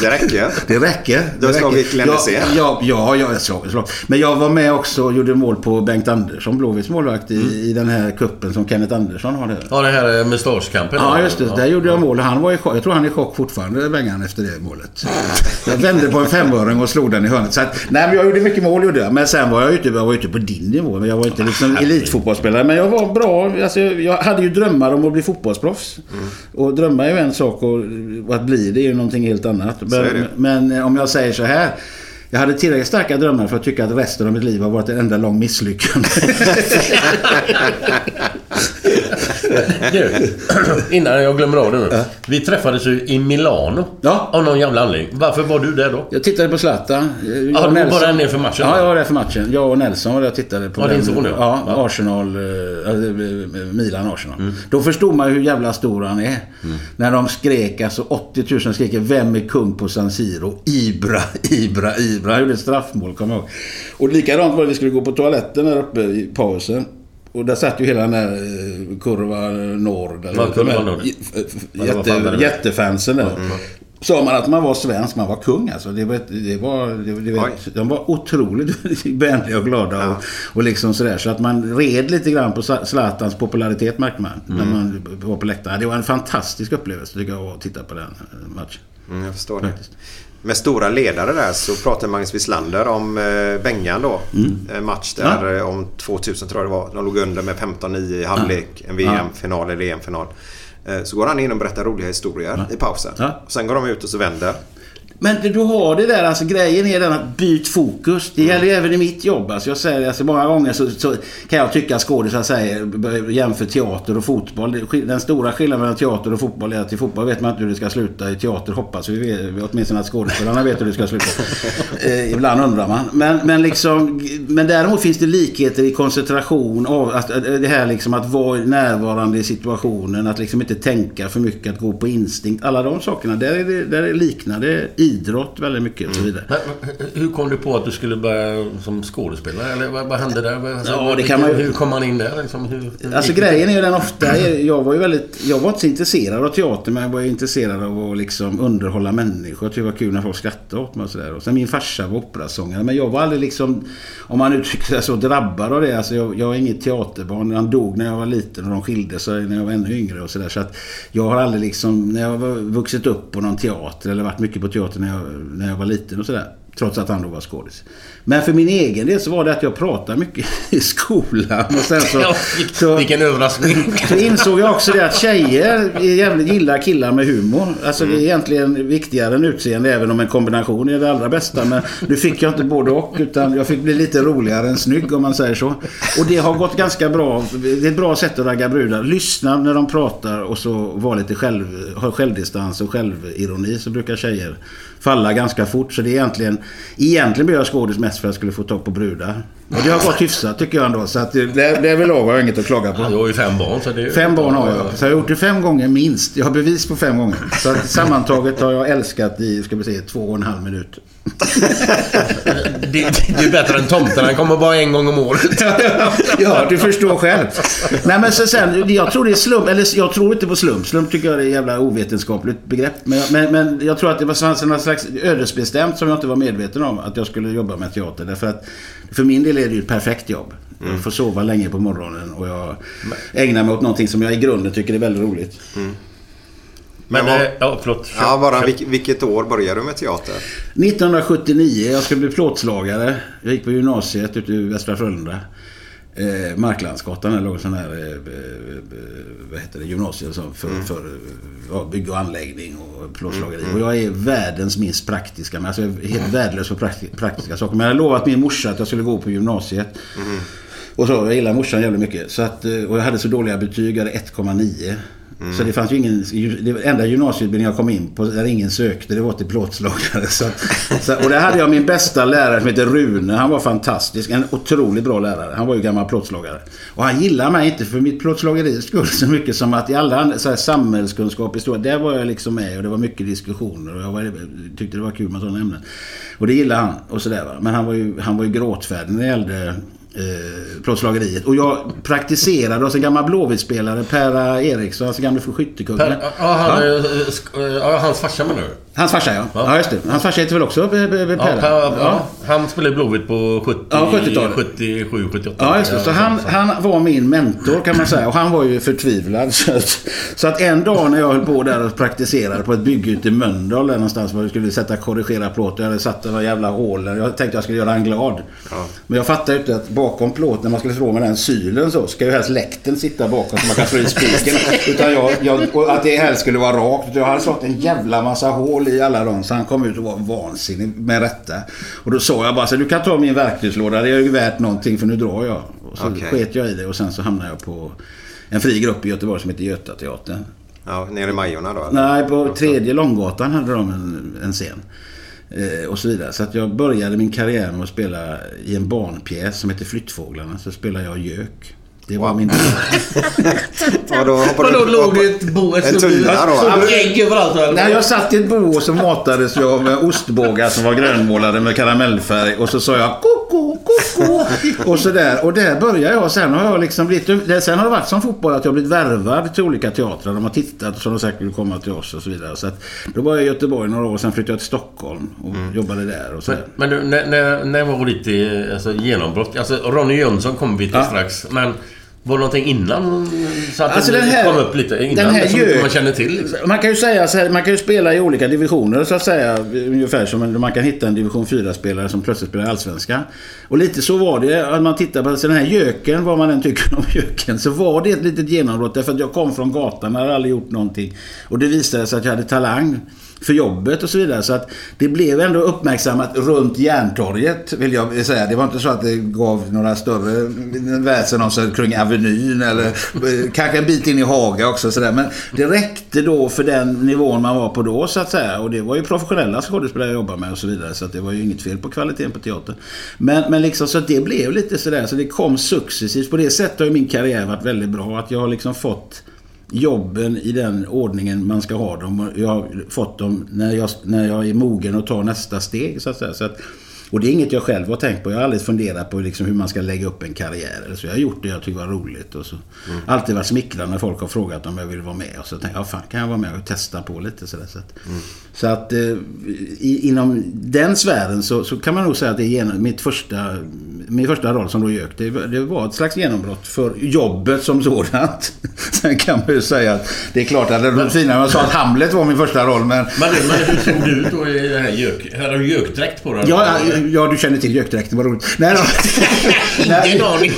Det räcker. det räcker. Du har slagit. Glenn ja, Hysén. ja, ja, jag har slagit. Men jag var med också och gjorde mål på Bengt Andersson, Blåvitts målvakt, i, Mm. i den här kuppen som Kenneth Andersson har. Där. Ja, det här eh, mustaschkampen. Ja, just det. Där gjorde jag mål. Han var i chock. Jag tror han är i chock fortfarande, Bengan, efter det målet. Jag vände på en femöring och slog den i hörnet. Så att, nej, men jag gjorde mycket mål, gjorde jag. Men sen var jag ute, jag var ute på din nivå. Men jag var inte liksom elitfotbollsspelare. Men jag var bra. Alltså, jag hade ju drömmar om att bli fotbollsproffs. Och drömmar är ju en sak och, och att bli det är ju någonting helt annat. Men, men eh, om jag säger så här. Jag hade tillräckligt starka drömmar för att tycka att resten av mitt liv har varit en enda lång misslyckande. <laughs> <laughs> Du, <laughs> innan jag glömmer av det nu. Vi träffades ju i Milano. Ja. Av någon jävla anledning. Varför var du där då? Jag tittade på Zlatan. Jag och du var där nere för matchen? Ja, jag var där för matchen. Jag och Nelson var där och tittade på Ja, den. din son, ja. Ja, Ja. Arsenal. eh, äh, Milan-Arsenal. Mm. Då förstod man ju hur jävla stor han är. När de skrek, alltså 80 000 skriker Vem är kung på San Siro? Ibra, <laughs> Ibra, Ibra. Han gjorde ett straffmål, kommer jag ihåg. Och likadant var det, vi skulle gå på toaletten där uppe i pausen. Och där satt ju hela den där eh, kurva Nord. eller Ja, Kurva. Nord. Var Jätte, där jättefansen där. Sa man att man var svensk, man var kung alltså. Det var, det var, det, Oj. de var otroligt <laughs> vänliga och glada. Och, och liksom sådär. Så att man red lite grann på Zla- Zlatans popularitet märkte man. När man var på läktaren. Det var en fantastisk upplevelse tycker jag att titta på den eh, matchen. Mm, jag förstår det. Med stora ledare där så pratar Magnus Wislander om eh, Bengan då. En match där eh, om 2000 tror jag det var. De låg under med 15-9 i halvlek. En VM-final eller EM-final. Eh, så går han in och berättar roliga historier i pausen. Ja. Och sen går de ut och så vänder. Men du har det där, alltså grejen är den att byt fokus. Det gäller ju även i mitt jobb. Alltså jag säger, alltså många gånger så, så kan jag tycka skådisar säger, jämför teater och fotboll. Den stora skillnaden mellan teater och fotboll är att i fotboll vet man inte hur det ska sluta. I teater hoppas vi, vi åtminstone att skådespelarna vet hur det ska sluta. <laughs> eh, ibland undrar man. Men, men, liksom, men däremot finns det likheter i koncentration. Av, att, att det här liksom att vara närvarande i situationen. Att liksom inte tänka för mycket. Att gå på instinkt. Alla de sakerna. Där är det, där är liknande idrott väldigt mycket och så vidare. Men, hur kom du på att du skulle börja som skådespelare? Eller vad, vad hände där? Vad- Ja, det kan man ju- Hur kom man in där? Liksom, hur, Alltså grejen är ju den ofta, jag var ju väldigt, jag var inte så intresserad av teater men jag var ju intresserad av att liksom underhålla människor. Jag tyckte det var kul när folk skrattade åt mig och sådär. Och sen min farsa var operasångare men jag var aldrig liksom, om man uttrycker sig så, drabbad av det. Alltså jag, jag är inget teaterbarn. Han dog när jag var liten och de skilde sig när jag var ännu yngre och sådär. Så att jag har aldrig liksom, när jag var vuxit upp på någon teater eller varit mycket på teater när jag, när jag var liten och sådär. Trots att han då var skådis. Men för min egen del så var det att jag pratade mycket <laughs> i skolan. Och sen så, <laughs> Ja, så, vilken överraskning. så insåg jag också det att tjejer jävligt gillar killar med humor. Alltså det är egentligen viktigare än utseende även om en kombination är det allra bästa. Men nu fick jag inte både och utan jag fick bli lite roligare än snygg om man säger så. Och det har gått ganska bra. Det är ett bra sätt att ragga brudar. Lyssna när de pratar och så vara lite själv, ha självdistans och självironi så brukar tjejer falla ganska fort. Så det är egentligen, egentligen blev jag skådis mest för att jag skulle få tag på brudar. Och det har gått hyfsat tycker jag ändå. Så att det, det är väl har jag inget att klaga på. Ja, du har ju fem barn. Så det är... Fem barn har jag. Så jag har gjort det fem gånger minst. Jag har bevis på fem gånger. Så att sammantaget har jag älskat i, ska vi säga, två och en halv minut. Det, det är bättre än tomten. Han kommer bara en gång om året. <laughs> ja, du förstår själv. Nej men så sen, jag tror det är slump, eller jag tror inte på slump. Slump tycker jag är ett jävla ovetenskapligt begrepp. Men, men, men jag tror att det var någon slags ödesbestämt som jag inte var medveten om. Att jag skulle jobba med teater. Därför att för min del är det ju ett perfekt jobb. Jag får sova länge på morgonen och jag ägnar mig åt någonting som jag i grunden tycker är väldigt roligt. Men, Men vad- eh, ja, förlåt. Ja, bara, vilk, vilket år började du med teater? 1979, jag skulle bli plåtslagare. Jag gick på gymnasiet ute i Västra Frölunda. Eh, Marklandsgatan, där låg en sån här... Eh, eh, vad heter det, gymnasiet som för, för ja, bygg och anläggning och plåtslageri. Och jag är världens minst praktiska, men alltså jag är helt värdelös på prakti- praktiska saker. Men jag hade lovat min morsa att jag skulle gå på gymnasiet. Och så, jag gillar morsan jävligt mycket. Så att, eh, och jag hade så dåliga betyg, jag hade 1,9. Så det fanns ju ingen, det var enda gymnasieutbildning jag kom in på där ingen sökte, det var till plåtslagare. <laughs> Så, så, och där hade jag min bästa lärare som heter Rune. Han var fantastisk. En otroligt bra lärare. Han var ju gammal plåtslagare. Och han gillade mig inte för mitt plåtslageri skull så mycket som att i alla andra, så här, samhällskunskap, historia, där var jag liksom med och det var mycket diskussioner och jag var, tyckte det var kul med sådana ämnen. Och det gillade han och sådär va. Men han var ju, han var ju gråtfärdig när det gällde eh, plåtslageriet. Och jag praktiserade hos en gammal Blåvitt-spelare, Per Eriksson, alltså gamle skyttekungen. Per, ja, han, eh, eh, ja, hans farsa menar du? Hans farsa ja. ja. just det. Hans farsa heter väl också eh, Per? Per, Ja, Per? per, ja. Han spelade Blåvitt på 70, Ja, 70-talet. 77, 78. Ja, just det. Så han, han var min mentor kan man säga. Och han var ju förtvivlad. <laughs> Så att, så att en dag när jag höll på där och praktiserade på ett bygge ute i Mölndal där någonstans. Var vi skulle sätta korrigera plåt. Jag hade satt några jävla hål. Jag tänkte jag skulle göra han glad. Men jag fattade ju inte att bakom plåten, när man skulle slå med den sylen så, ska ju helst läkten sitta bakom så man kan slå i spiken. <laughs> Utan jag, jag, och att det helst skulle vara rakt. Jag hade slått en jävla massa hål i alla dem. Så han kom ut och var vansinnig med rätta. Och då sa jag bara så du kan ta min verktygslåda. Det är ju värt någonting för nu drar jag. Och så Okej. sket jag i det och sen så hamnade jag på en fri grupp i Göteborg som heter Götateatern. Ja, nere i Majorna då? eller? Nej, på tredje Långgatan hade de en, en scen. Eh, och så vidare. Så att jag började min karriär med att spela i en barnpjäs som heter Flyttfåglarna. Så spelade jag Gök. Det var min... <laughs> Vadå, du låg det ett bo... Ett En tunna då? Du ägg överallt? Nej, jag satt i ett bo och så matades jag med ostbågar som var grönmålade med karamellfärg. Och så sa jag koko, koko. <laughs> Och så där. Och där började jag. Sen har jag liksom blivit... Sen har det varit som fotboll att jag har blivit värvad till olika teatrar. De har tittat och så har de sagt vill komma till oss och så vidare. Så att, då var jag i Göteborg några år. Sen flyttade jag till Stockholm och jobbade där. Och så Men, men du, när, när, när var ditt eh, alltså, genombrott? Alltså, Ronny Jönsson kommer vi till Ja. strax. Men var det någonting innan? Så att Alltså den här- kom upp lite innan? den här som gök- man känner till? Liksom. Man kan ju säga så här, man kan ju spela i olika divisioner så att säga. Ungefär som man kan hitta en division 4-spelare som plötsligt spelar i Allsvenskan. Och lite så var det. Att man tittar på den här göken, vad man än tycker <laughs> om göken. Så var det ett litet genombrott. Därför att jag kom från gatan, jag hade aldrig gjort någonting. Och det visade sig att jag hade talang för jobbet och så vidare. Så att det blev ändå uppmärksammat runt Järntorget vill jag säga. Det var inte så att det gav några större väsen om sig kring Avenyn eller eh, kanske en bit in i Haga också. Så där. Men det räckte då för den nivån man var på då så att säga. Och det var ju professionella skådespelare jag jobbade med och så vidare. Så att det var ju inget fel på kvaliteten på teatern. Men, men liksom så att det blev lite sådär. Så det kom successivt. På det sättet har ju min karriär varit väldigt bra. Att jag har liksom fått jobben i den ordningen man ska ha dem. Jag har fått dem när jag, när jag är mogen att ta nästa steg. Så att säga. Så att, och det är inget jag själv har tänkt på. Jag har aldrig funderat på liksom hur man ska lägga upp en karriär. Eller så jag har gjort det jag tycker var roligt. Och så. Alltid varit smickrande när folk har frågat om jag vill vara med. Och så tänkte jag, ja, fan kan jag vara med och testa på lite sådär. Så att, så att eh, i, inom den sfären så, så kan man nog säga att det är genom, mitt första, min första roll som gök. Det, var- det var ett slags genombrott för jobbet som sådant. <laughs> Sen kan man ju säga att det är klart att det var finare jag sa att Hamlet var min första roll. Men Men, men hur såg du ut då i den här gök... Hade du gökdräkt på dig? Ja, ja, ja, du känner till gökdräkten, vad roligt. Nej, då. <laughs> Ingen aning.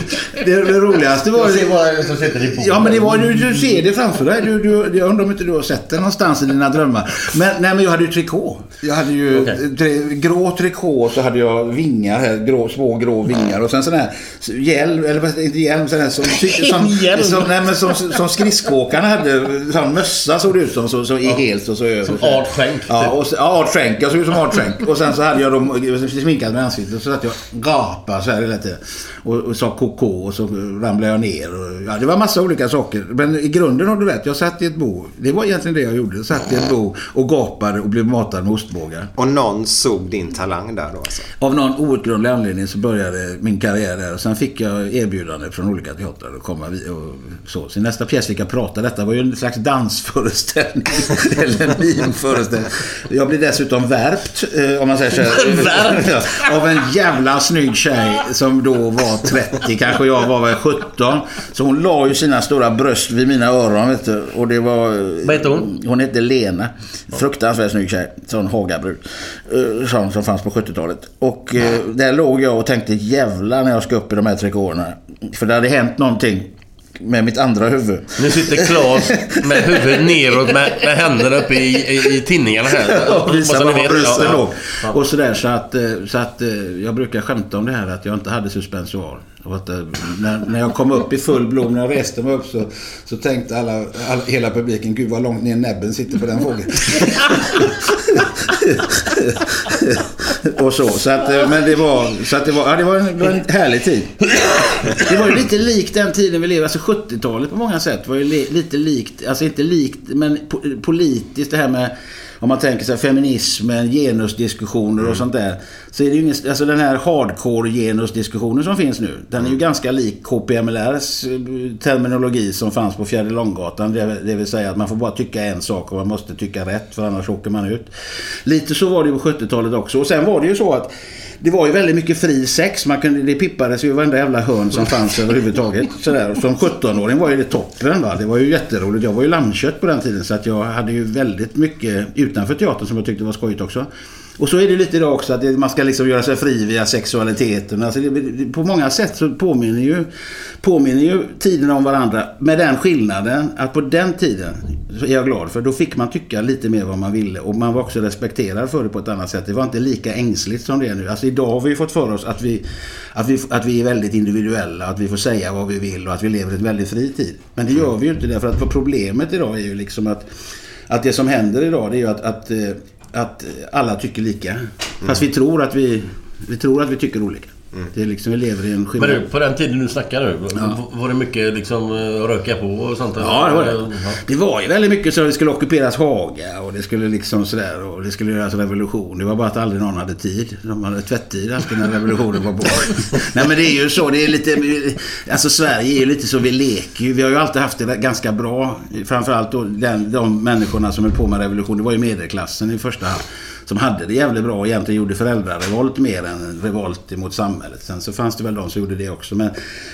Det, det roligaste var... Jag ser bara en som sitter i bordet. Ja, men det var, du, du ser det framför dig. Du, du, jag undrar om inte du har sett det någonstans i dina drömmar. Men, nej, men jag hade ju trikå. Jag hade ju Okej. tre, grå trikå och så hade jag vingar här. Grå, små grå vingar. Och sen sån här hjälm, eller inte hjälm, sån här som... som, Hjälm? som, nej, men som, som skridskoåkarna hade. Sån mössa såg det ut som. Så, så i helt och så över. Som. Art Schenk, Ja, typ. och ja, Art Schenk. Jag såg ut som Art Schenk. Och sen så hade jag dem sminkad med ansiktet. Och så att jag gapade så här hela tiden. Och, och sa koko och så ramlade jag ner. Och, ja, det var massa olika saker. Men i grunden har du rätt. Jag satt i ett bo. Det var egentligen det jag gjorde. Jag satt i ett bo och gapade och blev matad med ostbågar. Och någon såg din talang där då alltså? Av någon outgrundlig anledning så började min karriär där. Och sen fick jag erbjudande från olika teatrar att komma och så. Sin nästa pjäs fick jag prata. Detta var ju en slags dansföreställning. <laughs> eller mimföreställning. Jag blev dessutom värpt, eh, om man säger så här. <laughs> Värpt? Av en jävla snygg tjej som då var 30, kanske jag var väl 17. Så hon la ju sina stora bröst vid mina öron, vet du. Och det var... Vad heter hon? Hon hette Lena. Fruktansvärt snygg tjej. Sån Hagabrud. eh, Sån som fanns på 70-talet. Och eh, där låg jag och tänkte jävlar när jag ska upp i de här trikåerna. För det hade hänt någonting med mitt andra huvud. Nu sitter Claes med huvudet neråt med, med händerna uppe i, i, i tinningarna här. och visa Bara så var ni vet. brösten Ja, låg. ja. Och sådär så att, eh, så att eh, jag brukar skämta om det här att jag inte hade suspensoar. Och att, eh, när, när jag kom upp i full blom, när jag reste mig upp så, så tänkte alla, alla, hela publiken, gud vad långt ner näbben sitter på den fågeln. <laughs> och så. Så att, eh, men det var, så att det var, ja, det var, en, det var en härlig tid. Det var ju lite likt den tiden vi lever, alltså 70-talet på många sätt var ju li, lite likt, alltså inte likt, men po, politiskt det här med om man tänker sig feminismen, genusdiskussioner och sånt där. Så är det ju ingen, alltså den här hardcore genusdiskussionen som finns nu. Den är ju ganska lik KPMLRs eh, terminologi som fanns på Fjärde Långgatan. Det, det vill säga att man får bara tycka en sak och man måste tycka rätt för annars åker man ut. Lite så var det ju på 70-talet också. Och sen var det ju så att det var ju väldigt mycket fri sex. Man kunde, det pippades ju varenda jävla hörn som fanns överhuvudtaget. <laughs> Sådär. Som 17-åring var ju det toppen. Va? Det var ju jätteroligt. Jag var ju lammkött på den tiden. Så att jag hade ju väldigt mycket utanför teatern som jag tyckte var skojigt också. Och så är det lite idag också att det, man ska liksom göra sig fri via sexualiteten. Alltså det, på många sätt så påminner ju, påminner ju tiderna om varandra. Med den skillnaden att på den tiden så är jag glad för då fick man tycka lite mer vad man ville. Och man var också respekterad för det på ett annat sätt. Det var inte lika ängsligt som det är nu. Alltså idag har vi ju fått för oss att vi, att vi, att vi är väldigt individuella. Att vi får säga vad vi vill och att vi lever ett väldigt fri tid. Men det gör vi ju inte därför att problemet idag är ju liksom att att det som händer idag det är ju att, att, eh, att alla tycker lika. Fast vi tror att vi, vi tror att vi tycker olika. Det är liksom, vi lever i en Men skillnad. du, på den tiden du snackar nu. Var det mycket liksom eh, röka på och sånt? Ja, det var det. Ja. Det var ju väldigt mycket så att det skulle ockuperas Haga och det skulle liksom sådär och det skulle göras revolution. Det var bara att aldrig någon hade tid. De hade tvättid alltid när revolutionen var på. <laughs> Nej men det är ju så. Det är lite... Alltså Sverige är ju lite så. Vi leker ju. Vi har ju alltid haft det ganska bra. Framförallt då den, de människorna som höll på med revolution. Det var ju medelklassen i första hand. Som hade det jävligt bra och egentligen gjorde föräldrarevolt mer än revolt emot samhället. Sen så fanns det väl de som gjorde det också. Men,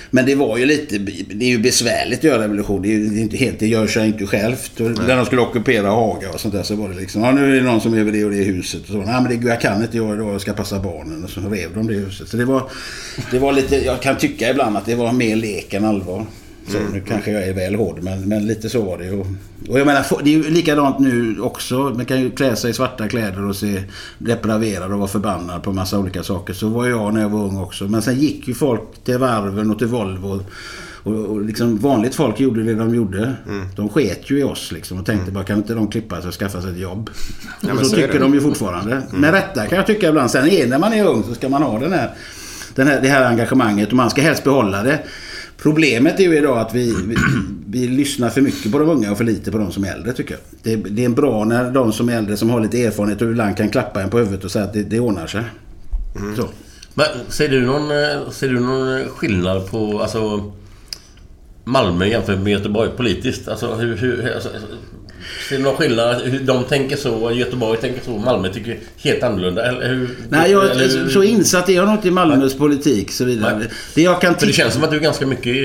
men det var ju lite... Det är ju besvärligt att göra revolution. Det är ju det är inte helt... Det gör sig inte självt. Och när de skulle ockupera Haga och sånt där så var det liksom... Ja, nu är det någon som över det och det huset. Och så. Nej, men det, jag kan inte göra det. Jag ska passa barnen. Och så rev de det huset. Så det var... Det var lite... Jag kan tycka ibland att det var mer lek än allvar. Så nu kanske jag är väl hård, men, men lite så var det. Och, och jag menar, det är ju likadant nu också. Man kan ju klä sig i svarta kläder och se depraverad och vara förbannad på massa olika saker. Så var jag när jag var ung också. Men sen gick ju folk till varven och till Volvo. Och, och liksom vanligt folk gjorde det de gjorde. De sket ju i oss liksom och tänkte bara kan inte de klippa sig och skaffa sig ett jobb? men och så, så tycker de ju fortfarande. Med rätta kan jag tycka ibland. Sen är, när man är ung så ska man ha den här, den här, det här engagemanget och man ska helst behålla det. Problemet är ju idag att vi, vi, vi lyssnar för mycket på de unga och för lite på de som är äldre tycker jag. Det, det är bra när de som är äldre som har lite erfarenhet och ibland kan klappa en på huvudet och säga att det, det ordnar sig. Så. Men ser du någon, eh, ser du någon skillnad på alltså, Malmö jämfört med Göteborg politiskt? Alltså, hur, hur, alltså, ser du någon skillnad? Hur de tänker så, Göteborg tänker så, Malmö tycker helt annorlunda? Eller hur, Nej, jag, eller så insatt är jag nog inte i Malmös politik så vidare. Nej. Det jag kan För det känns som att du är ganska mycket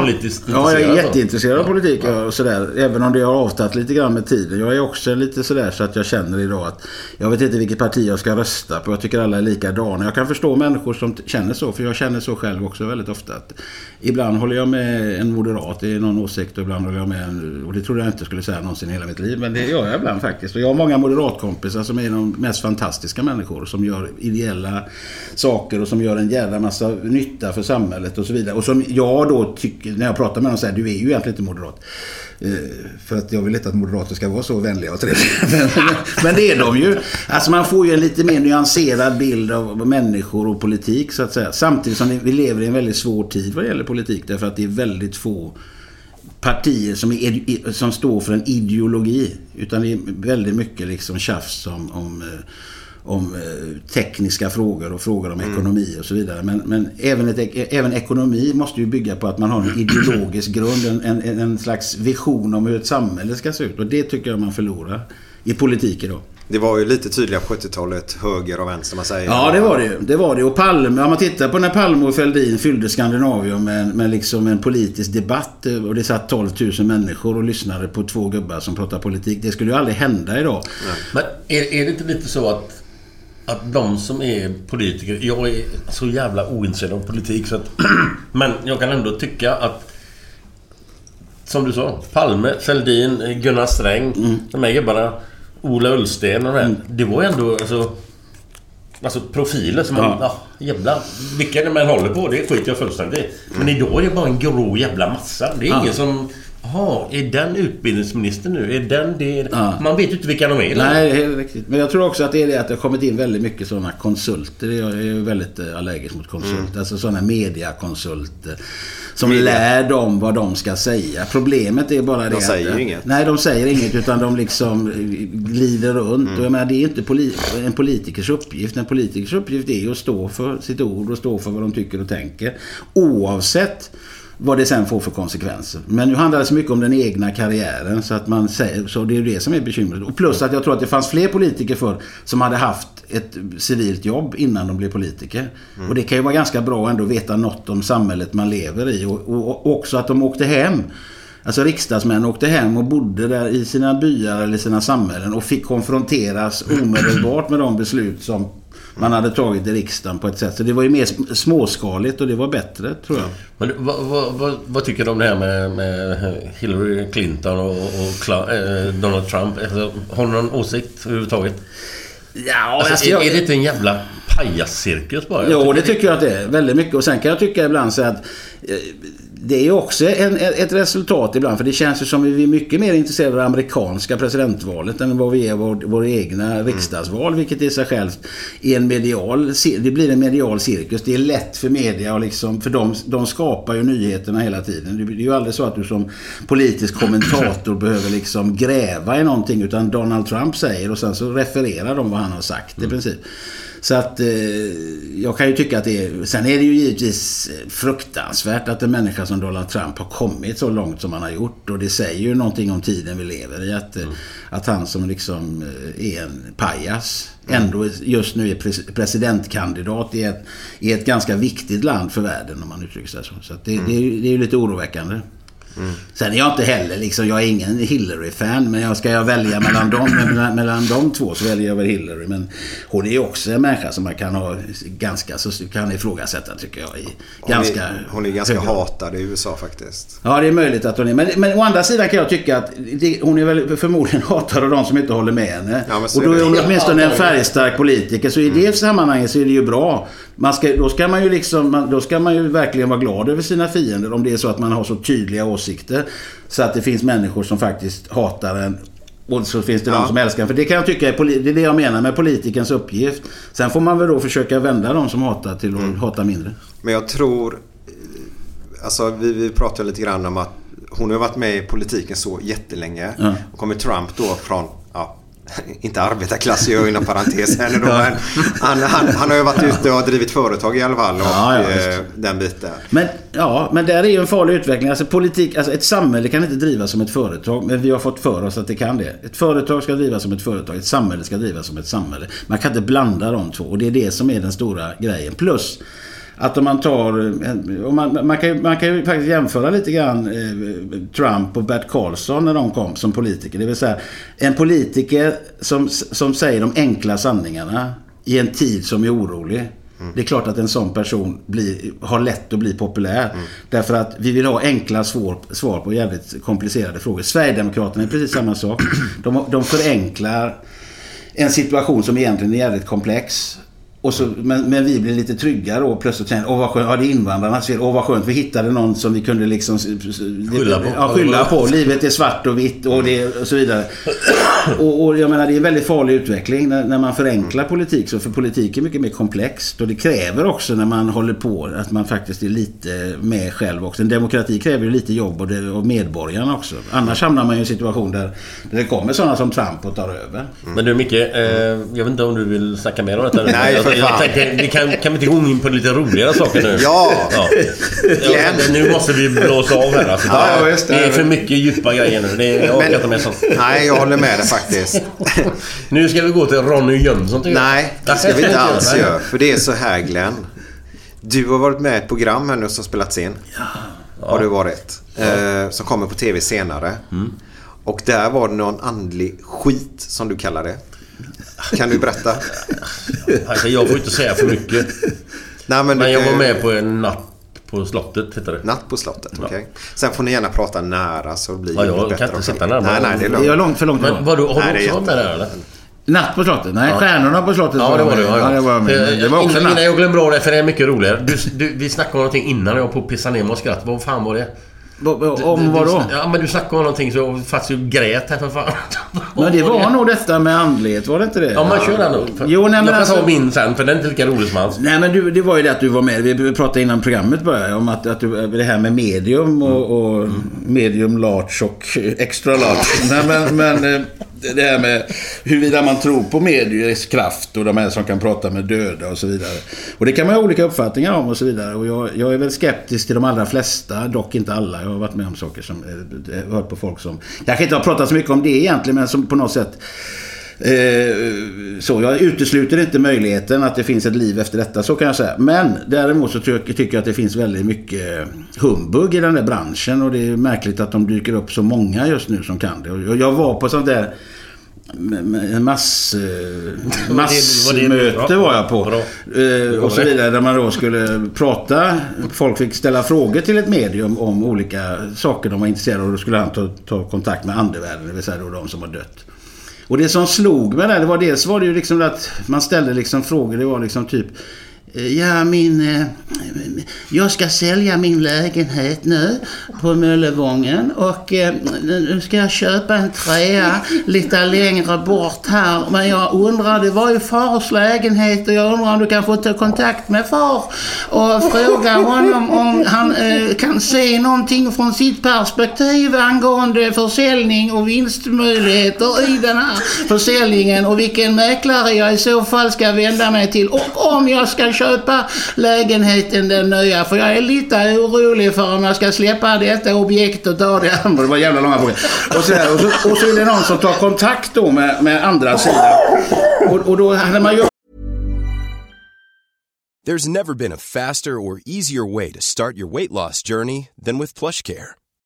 politiskt Ja, jag är intresserad, jätteintresserad av politik och sådär. Även om det har avtagit lite grann med tiden. Jag är också lite sådär så att jag känner idag att jag vet inte vilket parti jag ska rösta på. Jag tycker alla är likadana. Jag kan förstå människor som känner så. För jag känner så själv också väldigt ofta. Att ibland håller jag med en moderat i någon åsikt och ibland håller jag med en... Och det trodde jag inte skulle säga någonsin hela mitt liv. Men det gör jag ibland faktiskt. Och jag har många moderatkompisar som är de mest fantastiska människor. Som gör ideella saker och som gör en jävla massa nytta för samhället och så vidare. Och som jag då tycker, när jag pratar med dem säger du är ju egentligen inte moderat. Eh, för att jag vill inte att moderater ska vara så vänliga och trevliga. <laughs> Men, men det är de ju. Alltså man får ju en lite mer nyanserad bild av människor och politik så att säga. Samtidigt som vi lever i en väldigt svår tid vad gäller politik. Därför att det är väldigt få partier som, är, som står för en ideologi. Utan det är väldigt mycket liksom tjafs om, om, eh, om eh, tekniska frågor och frågor om ekonomi och så vidare. Men, men även, ett, även ekonomi måste ju bygga på att man har en ideologisk <clears throat> grund. En, en, en slags vision om hur ett samhälle ska se ut. Och det tycker jag man förlorar i politik idag. Det var ju lite tydligare på 70-talet, höger och vänster man säger. Ja, det var det ju. Det var det. Och Palme, om man tittar på när Palme och Fälldin fyllde Skandinavium med, med liksom en politisk debatt eh, och det satt 12 000 människor och lyssnade på två gubbar som pratar politik. Det skulle ju aldrig hända idag. Men är, är det inte lite så att, att de som är politiker... Jag är så jävla ointresserad av politik så att... <clears throat> Men jag kan ändå tycka att som du sa. Palme, Fälldin, Gunnar Sträng. Mm. De här gubbarna. Ola Ullsten och de här. Det var ändå alltså... Alltså profiler som man... Ja. Ja, jävla... Vilka man håller på, det skiter jag fullständigt i. Men idag är det bara en grå jävla massa. Det är Ja. ingen som... Jaha, är den utbildningsministern nu? Är den det? Ja. Man vet ju inte vilka de är. Nej, det är riktigt. Men jag tror också att det är det att det har kommit in väldigt mycket sådana konsulter. Jag är ju väldigt eh, allergisk mot konsulter. Alltså sådana mediakonsulter. Som Media. lär dem vad de ska säga. Problemet är bara det säger att... inget. Nej, de säger inget utan de liksom eh, glider runt. Och jag menar, det är inte poli- en politikers uppgift. En politikers uppgift är ju att stå för sitt ord och stå för vad de tycker och tänker. Oavsett vad det sen får för konsekvenser. Men nu handlar det så mycket om den egna karriären så att man säger, så det är ju det som är bekymret. Och plus att jag tror att det fanns fler politiker för som hade haft ett civilt jobb innan de blev politiker. Och det kan ju vara ganska bra ändå att veta något om samhället man lever i och, och, och också att de åkte hem. Alltså riksdagsmän åkte hem och bodde där i sina byar eller sina samhällen och fick konfronteras omedelbart med de beslut som man hade tagit i riksdagen på ett sätt. Så det var ju mer sm- småskaligt och det var bättre tror jag. Men vad, vad, vad, vad tycker du om det här med, med Hillary Clinton och, och Cla- eh, Donald Trump? Alltså, har du någon åsikt överhuvudtaget? Ja, Alltså, alltså, är, jag- är det inte en jävla pajascirkus bara? Jo, det tycker jag att det är. Väldigt mycket. Och sen kan jag tycka ibland så att eh, det är också en, ett resultat ibland. För det känns ju som att vi är mycket mer intresserade av det amerikanska presidentvalet än vad vi är av vår, vår egna riksdagsval. Vilket i sig självt är en medial... Det blir en medial cirkus. Det är lätt för media och liksom... För de, de skapar ju nyheterna hela tiden. Det är ju aldrig så att du som politisk kommentator <clears throat> behöver liksom gräva i någonting. Utan Donald Trump säger och sen så refererar de vad han har sagt i princip. Så att eh, jag kan ju tycka att det är... Sen är det ju givetvis fruktansvärt att en människa som Donald Trump har kommit så långt som han har gjort. Och det säger ju någonting om tiden vi lever i. Att, eh, att han som liksom eh, är en pajas ändå just nu är pres- presidentkandidat i ett, i ett ganska viktigt land för världen om man uttrycker sig så. Så det, det, är, det är ju lite oroväckande. Sen är jag inte heller liksom, jag är ingen Hillary-fan. Men jag ska jag välja mellan dem, <laughs> mellan, mellan de två så väljer jag väl Hillary. Men hon är ju också en människa som man kan ha ganska, så kan ifrågasätta tycker jag. I Hon, ganska är, hon är ganska hög grad. hatad i USA faktiskt. Ja, det är möjligt att hon är. Men, men å andra sidan kan jag tycka att det, hon är väl förmodligen <laughs> hatad av de som inte håller med henne. Ja, och då är hon åtminstone en färgstark politiker. Så i det sammanhanget så är det ju bra. Man ska, då, ska man ju liksom, då ska man ju verkligen vara glad över sina fiender. Om det är så att man har så tydliga åsikter. Så att det finns människor som faktiskt hatar en. Och så finns det de Ja. som älskar en. För det kan jag tycka är, det är det jag menar med politikens uppgift. Sen får man väl då försöka vända de som hatar till att Mm. hata mindre. Men jag tror... Alltså vi, vi pratade lite grann om att hon har varit med i politiken så jättelänge. Ja. Och kommer Trump då från... Inte arbetarklass gör inom parentes här nu då. <laughs> Men han, han, han har ju varit ute och drivit företag i alla fall. Och Ja, ja, eh, den biten. Men, ja, men där är ju en farlig utveckling. Alltså, politik, alltså ett samhälle kan inte drivas som ett företag. Men vi har fått för oss att det kan det. Ett företag ska drivas som ett företag. Ett samhälle ska drivas som ett samhälle. Man kan inte blanda de två. Och det är det som är den stora grejen. Plus att om man tar... Om man, man, kan, man kan ju faktiskt jämföra lite grann eh, Trump och Bert Karlsson när de kom som politiker. Det vill säga en politiker som, som säger de enkla sanningarna i en tid som är orolig. Det är klart att en sån person blir, har lätt att bli populär. Därför att vi vill ha enkla svår, svar på jävligt komplicerade frågor. Sverigedemokraterna är precis <clears throat> samma sak. De, de förenklar en situation som egentligen är jävligt komplex. Och så, men, men vi blir lite tryggare och plötsligt säger åh vad skönt, ja det är invandrarnas fel, åh vad skönt, vi hittade någon som vi kunde liksom... Skylla på. Ja, skylla på. Livet är svart och vitt och, det, och så vidare. <clears throat> Och, och jag menar det är en väldigt farlig utveckling när, när man förenklar politik. Så för politik är mycket mer komplext och det kräver också när man håller på att man faktiskt är lite med själv också. En demokrati kräver ju lite jobb och det, och medborgarna också. Annars hamnar man i en situation där, där det kommer sådana som Trump och tar över. Men du Micke, eh, jag vet inte om du vill snacka mer om detta. Nej, jag, för jag fan. tänkte, vi kan, kan vi inte gå in på lite roligare saker nu? Ja! ja. Ja nu måste vi blåsa av här alltså. Ja, ja, just det. det är för mycket djupa grejer nu. Det är, jag orkar inte med sånt. Nej, jag håller med dig faktiskt. Nu ska vi gå till Ronny Jönsson tycker jag. Nej, det ska vi inte alls göra. För det är så här Glenn. Du har varit med i ett program här nu som spelats in. Har du varit. Eh, som kommer på tv senare. Mm. Och där var det någon andlig skit som du kallar det. Kan du berätta? Alltså, jag får inte säga för mycket. Nej, men, Men du jag kan var med på en natt på slottet heter det. Natt på slottet, okej. Sen får ni gärna prata nära så blir Ja, jag det kan bättre inte också. sitta närmare. Nej, nej, det är Det är lugnt. långt för långt Men vadå, har Nej, du är också varit med där eller? Natt på slottet? Nej, Ja. Stjärnorna på slottet Ja, det var det. Ja, Ja, det var Det var också innan, natt. innan jag glömmer av det, för det är mycket roligare. Du, du, vi snackade om någonting innan jag på att pissa ner mig och skratt. Vad fan var det? Du- Om du- vad då? du- Ja, men du snackade om någonting så faktiskt ju grät här för fan. <laughs> Men det var nog detta med andlighet, var det inte det? Ja, men kör den då. Jo, nej, men jag kan alltså- ta min sen, för den är inte lika rolig som hans. Nej men du, det var ju det att du var med. Vi pratade innan programmet började om att, att du, det här med medium och, och medium large och extra large. Nej, men, men eh, det här med huruvida man tror på mediers kraft och de här som kan prata med döda och så vidare. Och det kan man ha olika uppfattningar om och så vidare. Och jag, jag är väl skeptisk till de allra flesta, dock inte alla. Jag har varit med om saker som, jag har hört på folk som, jag inte har pratat så mycket om det egentligen, men som på något sätt så jag utesluter inte möjligheten att det finns ett liv efter detta, så kan jag säga. Men däremot så tycker jag att det finns väldigt mycket humbug i den där branschen och det är märkligt att de dyker upp så många just nu som kan det. Jag var på sånt där mass, eh, massmöte var jag på. Bra. Eh, och så vidare. Där man då skulle prata. Folk fick ställa frågor till ett medium om olika saker de var intresserade av. Och då skulle han ta, ta kontakt med andevärlden, det vill säga då de som har dött. Och det som slog mig där, det var dels var det ju liksom att man ställde liksom frågor. Det var liksom typ eh, Eh, ja, min... Eh, jag ska sälja min lägenhet nu på Möllevången och eh, nu ska jag köpa en trea lite längre bort här. Men jag undrar, det var ju fars lägenhet och jag undrar om du kan få ta kontakt med far och fråga honom om han kan se någonting från sitt perspektiv angående försäljning och vinstmöjligheter i den här försäljningen och vilken mäklare jag i så fall ska vända mig till och om jag ska köpa lägenheten den nya för jag är lite orolig för om jag ska släppa detta objekt och ta det andra. <laughs> Det var jävla långa frågor. Och så, här, och så, och så är det någon som tar kontakt då med, med andra sidan. Och, och då hade man ju There's never been a faster or easier way to start your weight loss journey than with PlushCare.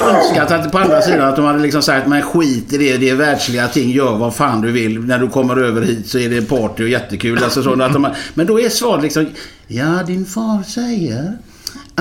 Önskat att på andra sidan att de hade liksom sagt men skit i det, det är världsliga ting, gör vad fan du vill. När du kommer över hit så är det party och jättekul. Alltså så att de, men då är svaret liksom, ja din far säger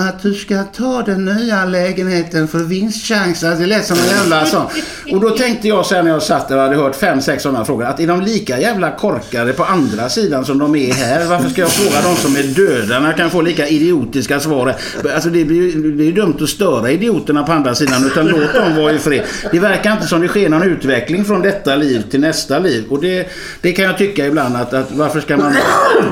att du ska ta den nya lägenheten för vinstchanser. Alltså, det lät som en jävla sån. Och då tänkte jag sen när jag satt där och hade hört fem, sex sådana frågor. Att är de lika jävla korkade på andra sidan som de är här? Varför ska jag fråga de som är döda när jag kan få lika idiotiska svar? Alltså det blir det är ju dumt att störa idioterna på andra sidan. Utan låt dem vara i fred. Det verkar inte som det sker någon utveckling från detta liv till nästa liv. Och det, det kan jag tycka ibland att, att varför ska man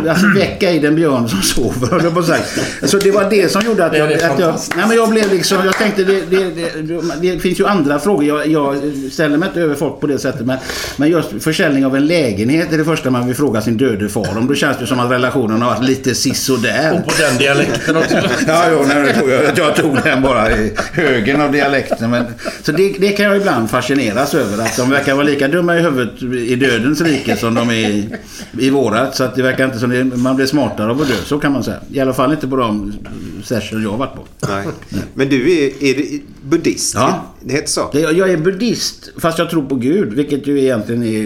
alltså, väcka i den björn som sover? Så. Alltså det var det som gjorde att Det är jag, att jag, nej men jag blev liksom, jag tänkte det, det, det, det finns ju andra frågor. Jag, jag ställer mig inte över folk på det sättet. Men, men just försäljning av en lägenhet är det första man vill fråga sin döde far om. Då känns det som att relationen har varit lite sisådär. Och på den dialekten också. <laughs> Ja, jo, nej, jag, jag tog den bara i högen av dialekten. Men, så det, det kan jag ibland fascineras över. Att de verkar vara lika dumma i huvudet i dödens rike som de är i, i vårat. Så att det verkar inte som det, man blir smartare av att dö. Så kan man säga. I alla fall inte på de sessions kurser jag har varit på. Nej. Men du är, är buddhist? Ja. Det heter så? Det- Jag är buddhist fast jag tror på Gud. Vilket ju egentligen är,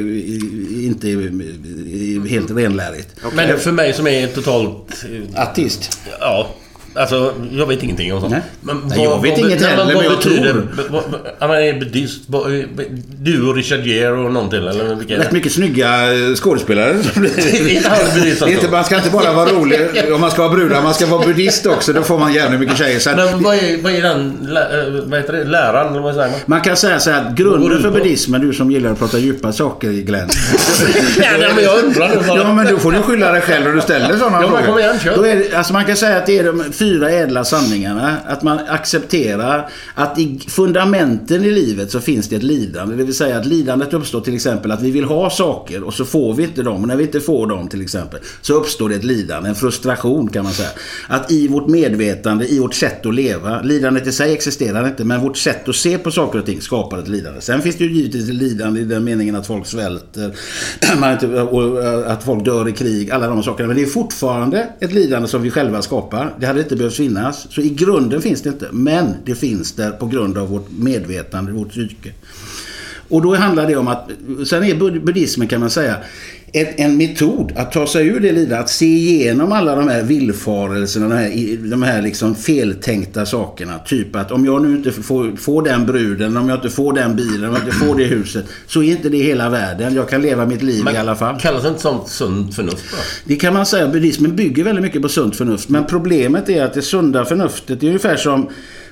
inte är, helt renlärigt. Men för mig som är totalt... eh, Ateist. Ja. Alltså, jag vet ingenting om sånt. Nej. Men Nej, jag vet inget nej, heller, men vad jag betyder, tror. vad- vad- är buddhist. vad- eh, Du och Richard Gere och någon till, eller vilka är Rätt mycket snygga eh, buddhist Det är inte, alltså. man ska inte bara vara rolig om man ska vara brudar. Man ska vara buddhist också. Då får man jävligt mycket tjejer. Så att, Men vad är, vad är den... eh, Vad heter det? Läran, eller vad säger man? man kan säga så här att Vad grunden för buddhismen, du som gillar att prata djupa saker Glenn. Ja, nej, men jag undrar. Ja, men då får du skylla dig själv när du ställer sådana Ja, men frågor. kom igen, kör. Då är alltså man kan säga att det är de fyra ädla sanningarna. Att man accepterar att i fundamenten i livet så finns det ett lidande. Det vill säga att lidandet uppstår till exempel att vi vill ha saker och så får vi inte dem. Och när vi inte får dem till exempel så uppstår det ett lidande, en frustration kan man säga. Att i vårt medvetande, i vårt sätt att leva, lidandet i sig existerar inte, men vårt sätt att se på saker och ting skapar ett lidande. Sen finns det ju givetvis ett lidande i den meningen att folk svälter, <clears throat> eh, att folk dör i krig, alla de sakerna. Men det är fortfarande ett lidande som vi själva skapar. Det hade inte behövt finnas. Så i grunden finns det inte. Men det finns där på grund av vårt medvetande, vårt psyke. Och då handlar det om att, sen är buddhismen kan man säga, en, en metod att ta sig ur det lidandet, att se igenom alla de här villfarelserna, de här, de här liksom feltänkta sakerna. Typ att om jag nu inte får, får den bruden, om jag inte får den bilen, om jag inte får det huset, så är inte det hela världen. Jag kan leva mitt liv i alla fall. Kallas inte sånt sunt förnuft bara? Det kan man säga. Buddhismen bygger väldigt mycket på sunt förnuft. Men problemet är att det sunda förnuftet är ungefär som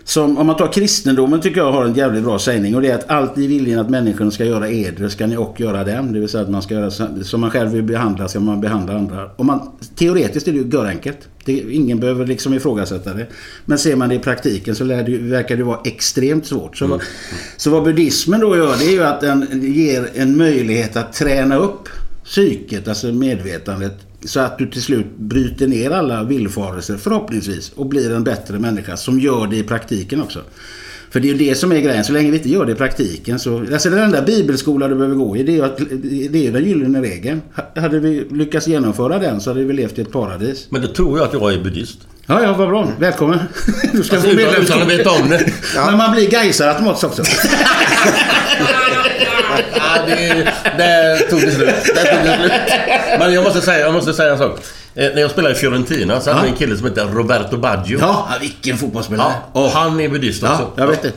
som, om man tar kristendomen tycker jag har en jävligt bra sägning och det är att allt ni viljan att människan ska göra eder ska ni och göra dem. Det vill säga att man ska göra som man själv vill behandla ska man behandla andra. Och man, teoretiskt är det ju görenkelt. Det, ingen behöver liksom ifrågasätta det. Men ser man det i praktiken så lär det, ju- verkar det vara extremt svårt. Så, vad, så vad buddhismen då gör det är ju att den ger en möjlighet att träna upp psyket, alltså medvetandet. Så att du till slut bryter ner alla villfarelser förhoppningsvis och blir en bättre människa som gör det i praktiken också. För det är ju det som är grejen. Så länge vi inte gör det i praktiken så... Alltså den enda bibelskola du behöver gå i det är ju att, det är den gyllene regeln. Ha- Hade vi lyckats genomföra den så hade vi levt i ett paradis. Men då tror jag att jag är buddhist. Ja, ja, vad bra. Välkommen. <laughs> Du ska Alltså, få utan- utan att veta om det. Men man blir gaisare automatiskt också. <laughs> <laughs> Ja, det, där tog det slut. Det tog det slut. Men jag måste säga, jag måste säga en sak. Eh, när jag spelade i Fiorentina så hade vi en kille som hette Roberto Baggio. Ja, vilken fotbollsspelare. Ja, han är buddhist också. Ja, jag vet det.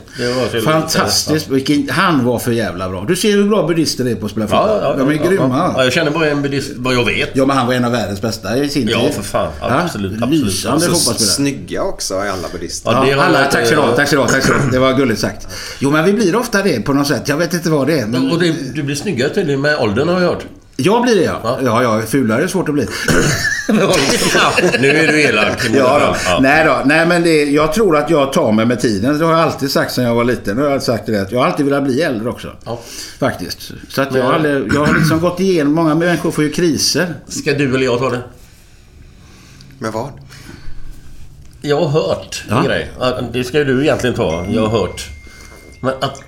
det Fantastiskt. Vilken, han var för jävla bra. Du ser hur bra buddister är på att spela fotboll. Ja, ja, De är ja, grymma. Ja, jag känner bara en buddhist, vad jag vet. Ja, men han var en av världens bästa i sin Ja, tid. för fan. Ja, absolut, absolut. Lysande fotbollsspelare. snygga också är alla buddhister. Ja, Ja, alla, varit- tack så du ha, tack så du tack så. Det var gulligt sagt. Jo, men vi blir ofta det på något sätt. Jag vet inte vad det är. Men... Och det, du blir snyggare tydligen med åldern har jag hört. Jag blir det ja. Ja. Ja, ja, fulare är svårt att bli. <laughs> Ja, nu är du elak. Ja, då. Ja. Nej då. Nej, men det, jag tror att jag tar mig med tiden. Det har jag alltid sagt sedan jag var liten. Jag har sagt det. att Jag har alltid velat bli äldre också. Ja. Faktiskt. Så att jag, har aldrig, jag har liksom gått igenom... Många människor får ju kriser. Ska du eller jag ta det? Men vad? Jag har hört Ja. en grej. Det ska ju du egentligen ta. Jag har hört. Men att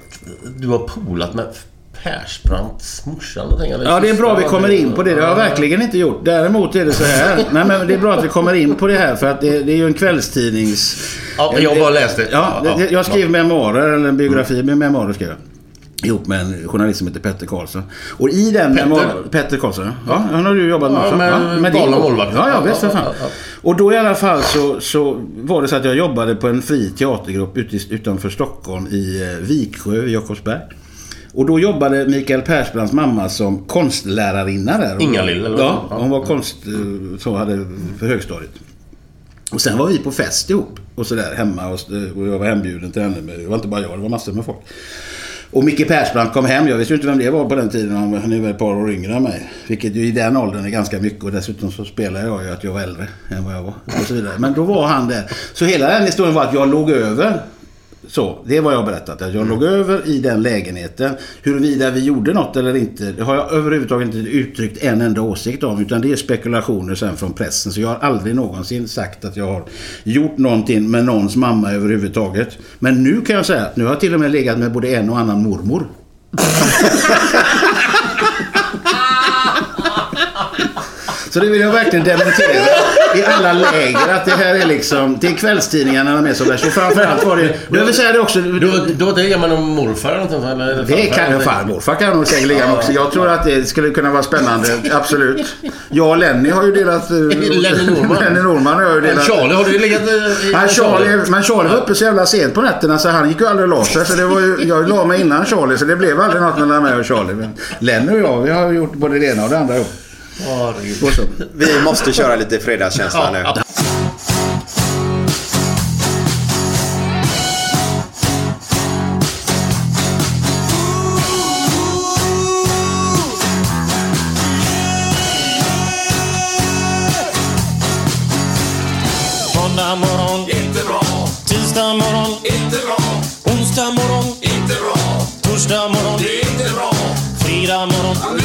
du har polat med Persbrandts morsa. någonting, eller Ja, det är bra vi syster, kommer in på det. Det har jag verkligen inte gjort. Däremot är det så här. <laughs> Nej, men det är bra att vi kommer in på det här. För att det, det är ju en kvällstidnings... Ja, jag bara läst det. Ja, Ja, det- ja, jag skriver memoarer, eller en biografi med memoarer skrev jag. Ihop med en journalist som heter Petter Karlsson. Och i den Petter? Petter Karlsson, ja. Han har du jobbat med Ja, också. med men det- galna målvakten. Ja, ja, visst för Ja, fan. ja, ja. Och då i alla fall så, så var det så att jag jobbade på en fri teatergrupp utanför Stockholm i eh, Viksjö i Jakobsberg. Och då jobbade Mikael Persbrandts mamma som konstlärarinna där. Ingalill, eller? Ja, hon var konst... eh, Så hade för högstadiet. Och sen var vi på fest ihop. Och sådär hemma. Och, och jag var hembjuden till henne. Det var inte bara jag, det var massor med folk. Och Micke Persbrandt kom hem. Jag visste ju inte vem det var på den tiden. Han är väl ett par år yngre än mig. Vilket ju i den åldern är ganska mycket. Och dessutom så spelade jag ju att jag var äldre än vad jag var. Och så vidare. Men då var han där. Så hela den historien var att jag låg över. Så, det är vad jag har berättat. Att jag låg över i den lägenheten. Huruvida vi gjorde något eller inte, det har jag överhuvudtaget inte uttryckt en enda åsikt om. Utan det är spekulationer sen från pressen. Så jag har aldrig någonsin sagt att jag har gjort någonting med någons mamma överhuvudtaget. Men nu kan jag säga att nu har jag till och med legat med både en och annan mormor. <laughs> Så det vill jag verkligen dementera i alla läger. Att det här är liksom... Det är kvällstidningarna de är som värst. Och framförallt var det... Jag vill säga det också. Du, du var inte ligga med någon morfar eller någonting? Eller Det farfar, kan eller? farmor. Far kan nog med också. Jag tror att det skulle kunna vara spännande. Absolut. Jag och Lenny har ju delat... eh, <laughs> Lenny Norman. Lenny Norman och jag har ju Men delat... Charlie, har du legat i... i Han, Charlie, men Charlie var uppe så jävla sent på nätterna så han gick ju aldrig och la sig. Så det var ju, jag la mig innan Charlie så det blev aldrig något mellan mig och Charlie. Men Lenny och jag, vi har gjort både det ena och det andra ihop. Så. Vi måste köra lite fredagskänsla <laughs> nu. Måndag morgon, inte bra. Tisdag morgon, inte bra. Onsdag morgon, inte bra. Torsdag morgon, det är inte bra. Fredag morgon.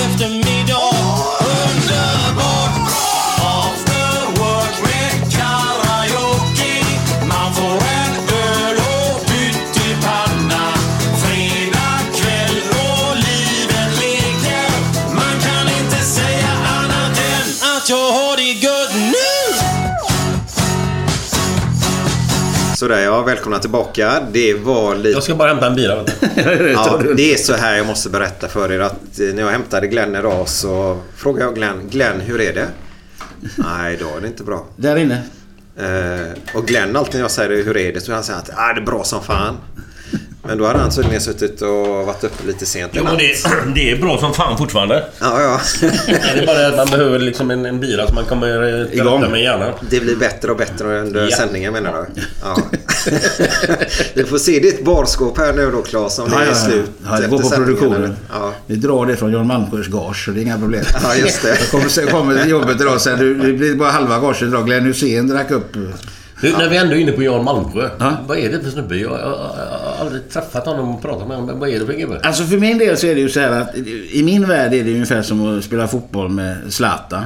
Sådär ja, välkomna tillbaka. Det var lite... Jag ska bara hämta en bira. <laughs> Ja, det är så här jag måste berätta för er att eh, när jag hämtade Glenn idag så frågade jag Glenn, Glenn hur är det? Nej, idag är det inte bra. Där inne. Eh, och Glenn alltid när jag säger hur är det så han säger att ah, det är bra som fan. Men då hade han tydligen suttit och varit uppe lite sent Jo, det, <clears throat> det är bra som fan fortfarande. Ja, ja. <laughs> Det är bara det att man behöver liksom en, en bira så man kommer eh, till Igång. rätta med hjärnan. Det blir bättre och bättre under Ja. sändningen menar du? Ja. Vi <laughs> får se ditt barskåp här nu då Claes om det Ja, är ja. slut Ja, det går på produktionen. Ja. Vi drar det från John Malmsjös gage så det är inga problem. Ja, just det. Jag kommer, kommer till jobbet idag sen. du- Det blir bara halva gaget idag. Glenn Hysén drack upp. Du, när vi ändå är inne på Jan Malmsjö. Ja. Vad är det för snubbe? Jag, jag, jag har aldrig träffat honom och pratat med honom. Vad är det för gubbe? Alltså för min del så är det ju så här att i min värld är det ungefär som att spela fotboll med Zlatan.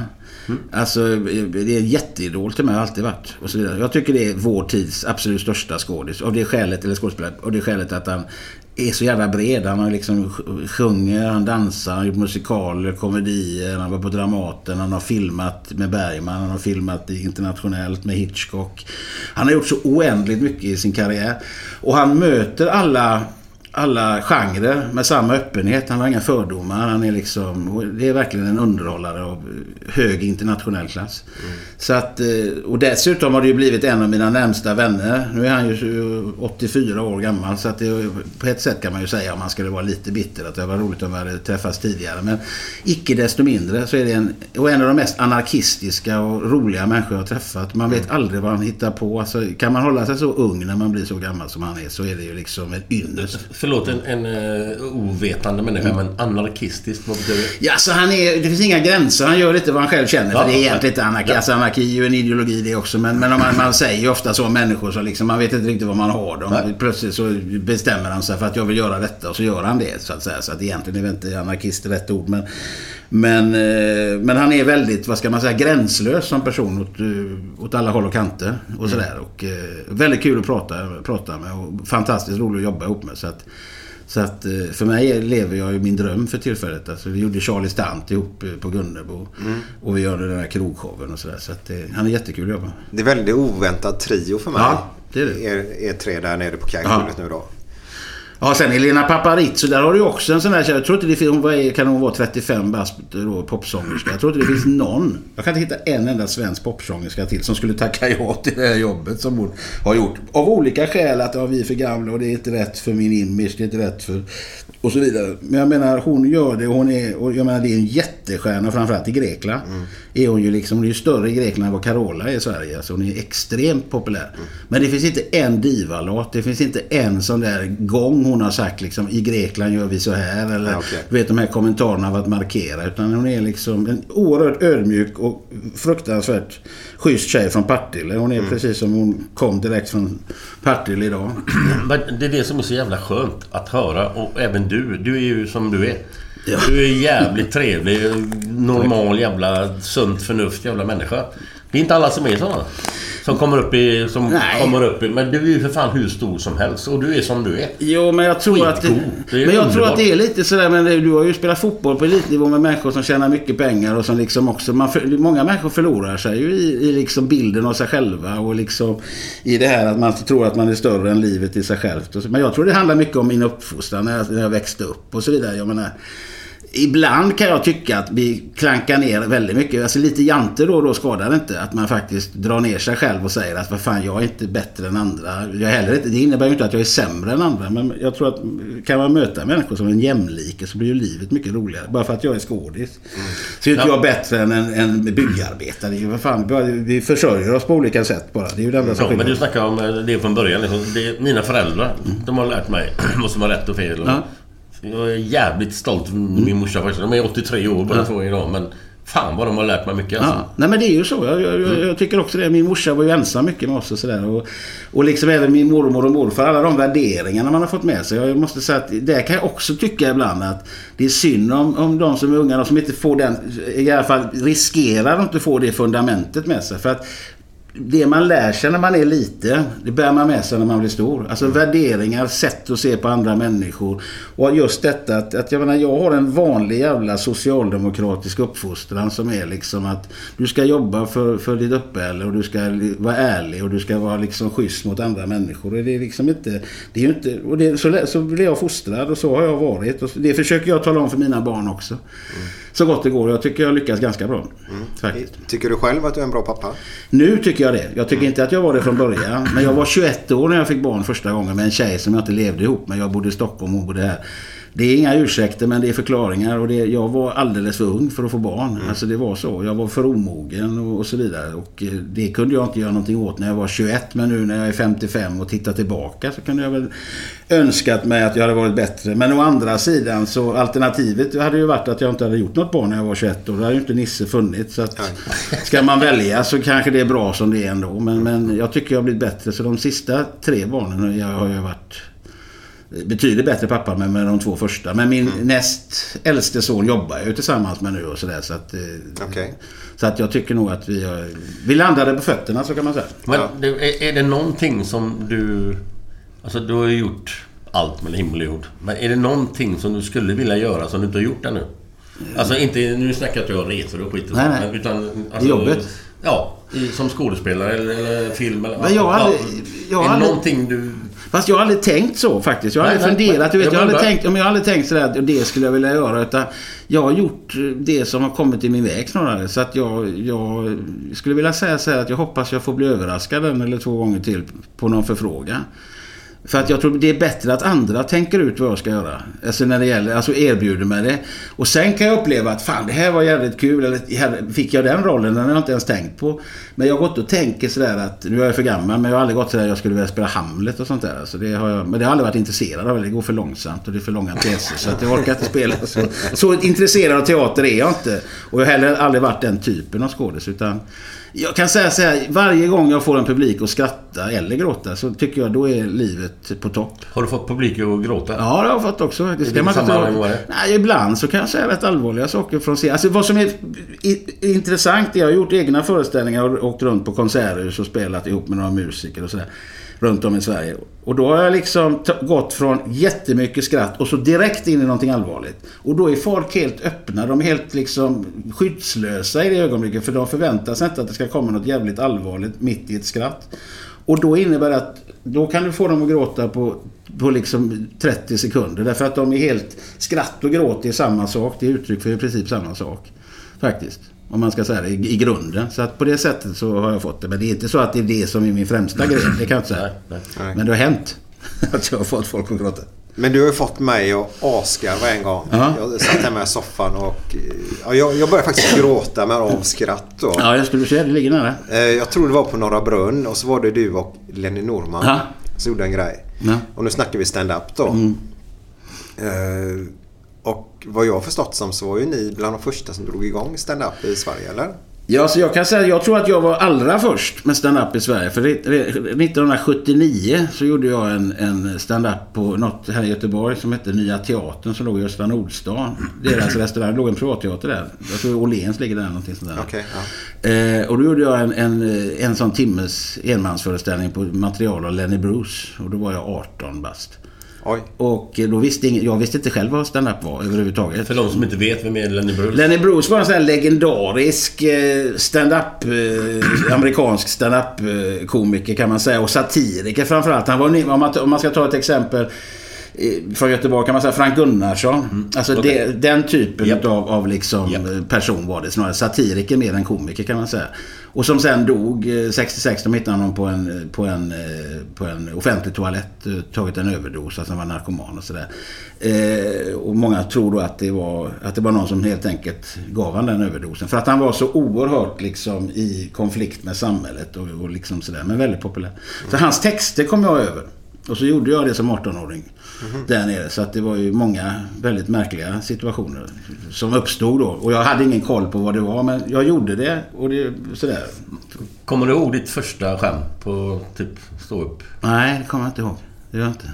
Alltså det är en jätteidol till mig, har alltid varit. Och så vidare. Jag tycker det är vår tids absolut största skådis. Av det skälet, eller skådespelare, av det skälet att han är så jävla bred. Han har liksom sjunger, han dansar, han har gjort musikaler, komedier, han var på Dramaten, han har filmat med Bergman, han har filmat internationellt med Hitchcock. Han har gjort så oändligt mycket i sin karriär. Och han möter alla alla genrer med samma öppenhet. Han har inga fördomar. Han är liksom, det är verkligen en underhållare av hög internationell klass. Så att, eh, och dessutom har det ju blivit en av mina närmsta vänner. Nu är han ju 84 år gammal. Så att det, på ett sätt kan man ju säga om man skulle vara lite bitter att det var roligt om vi hade träffats tidigare. Men icke desto mindre så är det en, och en av de mest anarkistiska och roliga människor jag har träffat. Man vet aldrig vad han hittar på. Alltså, kan man hålla sig så ung när man blir så gammal som han är så är det ju liksom en ynnest. Förlåt, en, en uh, ovetande människa, men anarkistisk, vad betyder det? Ja, så han är, det finns inga gränser. Han gör lite vad han själv känner. Ja. För det är egentligen inte anarki. Alltså, anarki är ju en ideologi det också. Men, men om man, man säger ju ofta så om människor så liksom, man vet inte riktigt vad man har dem. Nej. Plötsligt så bestämmer han sig för att jag vill göra detta och så gör han det. Så att säga. Så att egentligen är väl inte anarkist rätt ord. Men, men, eh, men han är väldigt, vad ska man säga, gränslös som person åt, eh, åt alla håll och kanter. Och sådär. Och eh, väldigt kul att prata, prata med och fantastiskt roligt att jobba ihop med. Så att, så att för mig lever jag ju min dröm för tillfället. Alltså, vi gjorde Charlie Stant ihop på Gunnebo. Och vi gör den här krogshowen och sådär. Så att eh, han är jättekul att jobba med. Det är väldigt oväntad trio för mig. Ja, det är det. Er, er tre där nere på Ja. kajgullet nu då. Ja, sen Elena Paparizou, där har du också en sån där. Jag tror inte det finns, hon var, kan hon vara 35 bast då, popsångerska. Jag tror inte det finns någon. Jag kan inte hitta en enda svensk popsångerska till som skulle tacka ja till det här jobbet som hon har gjort. Av olika skäl att ja, vi är för gamla och det är inte rätt för min image, det är inte rätt för... Och så vidare. Men jag menar, hon gör det och hon är... Och jag menar, det är en jättestjärna framförallt i Grekland. Är hon ju liksom, hon är ju större i Grekland än vad Carola är i Sverige. Alltså hon är extremt populär. Men det finns inte en divalåt. Det finns inte en sån där gång hon har sagt liksom i Grekland gör vi så här. Eller Ja, du vet de här kommentarerna av att markera. Utan hon är liksom en oerhört ödmjuk och fruktansvärt schysst tjej från Partille. Hon är precis som hon kom direkt från Partille idag. <clears throat> Men det är det som är så jävla skönt att höra. Och även du. Du är ju som du är. Du är jävligt trevlig. Normal jävla sunt förnuft jävla människa. Det är inte alla som är sådana. Som kommer upp i... Som Nej. kommer upp i... Men du är ju för fan hur stor som helst. Och du är som du är. Jo, men jag tror att... Det är men jag tror att det är lite sådär, men det- du har ju spelat fotboll på elitnivå med människor som tjänar mycket pengar och som liksom också... Man, många människor förlorar sig ju i, i liksom bilden av sig själva och liksom i det här att man tror att man är större än livet i sig självt. Men jag tror det handlar mycket om min uppfostran när jag, när jag växte upp och så vidare. Jag menar, Ibland kan jag tycka att vi klankar ner väldigt mycket. Alltså lite jante då och då skadar det inte. Att man faktiskt drar ner sig själv och säger att vad fan, jag är inte bättre än andra. Jag heller inte, det innebär ju inte att jag är sämre än andra. Men jag tror att kan man möta människor som en jämlike så blir ju livet mycket roligare. Bara för att jag är skådis. Så är inte Ja. jag bättre än en, en byggarbetare. Det är ju vad fan, vi försörjer oss på olika sätt bara. Det är ju det enda som Ja, men du snackar om eh, det från början. Liksom. Det, mina föräldrar, de har lärt mig <clears throat> vad som är rätt och fel. Och Ja. Jag är jävligt stolt över min morsa faktiskt. De är 83 år båda Ja. två idag. Men fan vad de har lärt mig mycket alltså. Ja, nej men det är ju så. Jag, jag, jag, jag tycker också det. Min morsa var ju ensam mycket med oss och sådär. Och, och liksom även min mormor och morfar. Alla de värderingarna man har fått med sig. Jag måste säga att det kan jag också tycka ibland att det är synd om, om de som är unga. De som inte får den, i alla fall riskerar att inte få det fundamentet med sig. För att det man lär sig när man är lite, det bär man med sig när man blir stor. Alltså värderingar, sätt att se på andra människor. Och just detta att, att jag menar, jag har en vanlig jävla socialdemokratisk uppfostran som är liksom att du ska jobba för, för ditt uppehälle och du ska vara ärlig och du ska vara liksom schysst mot andra människor. Och det är liksom inte, det är inte, och det, så, så blev jag fostrad och så har jag varit. Och det försöker jag tala om för mina barn också. Så gott det går. Jag tycker jag lyckas ganska bra. Faktiskt. Tycker du själv att du är en bra pappa? Nu tycker jag det. Jag tycker inte att jag var det från början. Men jag var 21 år när jag fick barn första gången med en tjej som jag inte levde ihop med. Jag bodde i Stockholm och hon bodde här. Det är inga ursäkter men det är förklaringar. Och det, jag var alldeles för ung för att få barn. Alltså det var så. Jag var för omogen och, och så vidare. Och eh, det kunde jag inte göra någonting åt när jag var 21. Men nu när jag är 55 och tittar tillbaka så kunde jag väl önskat mig att jag hade varit bättre. Men å andra sidan så alternativet hade ju varit att jag inte hade gjort något barn när jag var 21 år. Då hade ju inte Nisse funnits. Så att, ska man välja så kanske det är bra som det är ändå. Men, men jag tycker jag har blivit bättre. Så de sista tre barnen har jag varit betydligt bättre pappa med, med de två första. Men min näst äldste son jobbar jag ju tillsammans med nu och sådär. Så att, eh, så att jag tycker nog att vi, har, vi landade på fötterna så kan man säga. Men det, är, är det någonting som du... Alltså du har ju gjort allt med himmel och jord. Men är det någonting som du skulle vilja göra som du inte har gjort ännu? Alltså inte... Nu snackar jag resor och skit och Nej, nej. Utan, alltså, jobbet? Ja, som skådespelare eller, eller film eller... Men jag har aldrig- jag är det aldrig- någonting du... Fast jag har aldrig tänkt så faktiskt. Jag har Nej, aldrig nej, funderat. Du vet, jag jag, har aldrig tänkt, men jag har aldrig tänkt sådär att det skulle jag vilja göra. Utan jag har gjort det som har kommit i min väg snarare. Så att jag, jag skulle vilja säga så här att jag hoppas jag får bli överraskad en eller två gånger till på någon förfrågan. För att jag tror det är bättre att andra tänker ut vad jag ska göra. Alltså när det gäller, alltså erbjuder mig det. Och sen kan jag uppleva att fan det här var jävligt kul. Eller här, fick jag den rollen? Den har jag inte ens tänkt på. Men jag har gått och tänker sådär att, nu är jag för gammal men jag har aldrig gått sådär att jag skulle vilja spela Hamlet och sånt där. Alltså det har jag, men det har jag aldrig varit intresserad av. Det går för långsamt och det är för långa pjäser. Så att jag orkar inte spela så. Så intresserad av teater är jag inte. Och jag har heller aldrig varit den typen av skådis. Utan jag kan säga så här, varje gång jag får en publik att skratta eller gråta så tycker jag då är livet på topp. Har du fått publik att gråta? Ja, det har jag fått också. Det ska man inte? Nej, ibland så kan jag säga rätt allvarliga saker från scen. Alltså vad som är intressant är att jag har gjort egna föreställningar och åkt runt på konserthus och spelat ihop med några musiker och sådär. Runt om i Sverige. Och då har jag liksom gått från jättemycket skratt och så direkt in i någonting allvarligt. Och då är folk helt öppna. De är helt liksom skyddslösa i det ögonblicket. För de förväntar sig inte att det ska komma något jävligt allvarligt mitt i ett skratt. Och då innebär det att då kan du få dem att gråta på, på liksom 30 sekunder. Därför att de är helt... Skratt och gråt är samma sak. Det är uttryck för i princip samma sak. Faktiskt. Om man ska säga det i, i grunden. Så att på det sättet så har jag fått det. Men det är inte så att det är det som är min främsta grej. Det kan jag inte säga. Men det har hänt. <laughs> Att jag har fått folk att gråta. Men du har ju fått mig att asgarva en gång. Ja. Jag satt hemma i soffan och eh, ja, jag, jag började faktiskt gråta med av skratt då. Ja, jag skulle säga det ligger nära. Eh, Jag tror det var på Norra Brunn och så var det du och Lenny Norman Ja. som gjorde en grej. Ja. Och nu snackar vi stand-up då. Mm. Och vad jag har förstått som så var ju ni bland de första som drog igång stand-up i Sverige, eller? Ja, så jag kan säga jag tror att jag var allra först med stand-up i Sverige. För re- re- 1979 så gjorde jag en, en stand-up på något här i Göteborg som hette Nya Teatern som låg i Östra Nordstan. Deras <clears throat> restaurang. Det låg en privatteater där. Jag tror Åhléns ligger där någonting sånt där. Okej, ja. Eh, och då gjorde jag en, en, en sån timmes enmansföreställning på material av Lenny Bruce. Och då var jag 18 bast. Oj. Och eh, då visste ingen, jag visste inte själv vad stand-up var överhuvudtaget. För de som inte vet, vem är Lenny Bruce? Lenny Bruce var en sån här legendarisk eh, stand-up, eh, amerikansk stand-up eh, komiker kan man säga. Och satiriker framförallt. Han var, om, man, om man ska ta ett exempel från Göteborg kan man säga Frank Gunnarsson. Alltså Okej. det, den typen Japp. av, av liksom eh, person var det. Snarare satiriker mer än komiker kan man säga. Och som sen dog eh, 66. De hittade honom på en, på en, eh, på en offentlig toalett. eh, Tagit en överdos. Alltså han var narkoman och sådär. Eh, och många tror då att det, var, att det var någon som helt enkelt gav han den överdosen. För att han var så oerhört liksom i konflikt med samhället och, och liksom sådär. Men väldigt populär. Så hans texter kom jag över. Och så gjorde jag det som 18-åring där nere. Så att det var ju många väldigt märkliga situationer som uppstod då. Och jag hade ingen koll på vad det var. Men jag gjorde det och det sådär. Kommer du ihåg ditt första skämt på typ stå upp? Nej, det kommer jag inte ihåg. Det gör jag inte.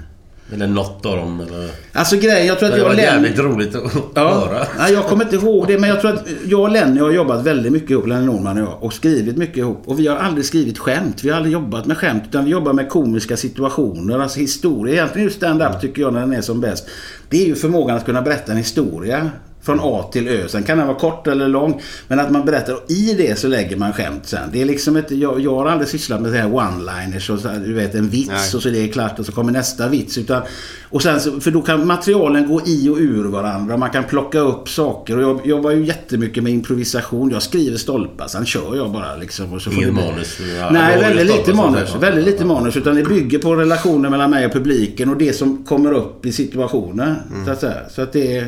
Eller något av dem? Eller... Alltså grejen, jag tror att Det jag var och Lenny- jävligt roligt att Ja, <laughs> höra. nej, jag kommer inte ihåg det. Men jag tror att jag och Lenny har jobbat väldigt mycket ihop, Lenny Norman och jag. Och skrivit mycket ihop. Och vi har aldrig skrivit skämt. Vi har aldrig jobbat med skämt. Utan vi jobbar med komiska situationer. Alltså historia. Egentligen är ju stand-up tycker jag när den är som bäst. Det är ju förmågan att kunna berätta en historia. Från A till Ö. Sen kan den vara kort eller lång. Men att man berättar och i det så lägger man skämt sen. Det är liksom inte, jag, jag har aldrig sysslat med så här one-liners och så du vet en vits Nej. och så är det klart och så kommer nästa vits. Utan, och sen, så- för då kan materialen gå i och ur varandra. Man kan plocka upp saker. Och jag jobbar ju jättemycket med improvisation. Jag skriver stolpar, sen kör jag bara liksom. Och så får Ingen manus? Ja, Nej, väldigt lite manus. Väldigt lite manus. Utan det bygger på relationen mellan mig och publiken och det som kommer upp i situationer. Så att. Så att det är...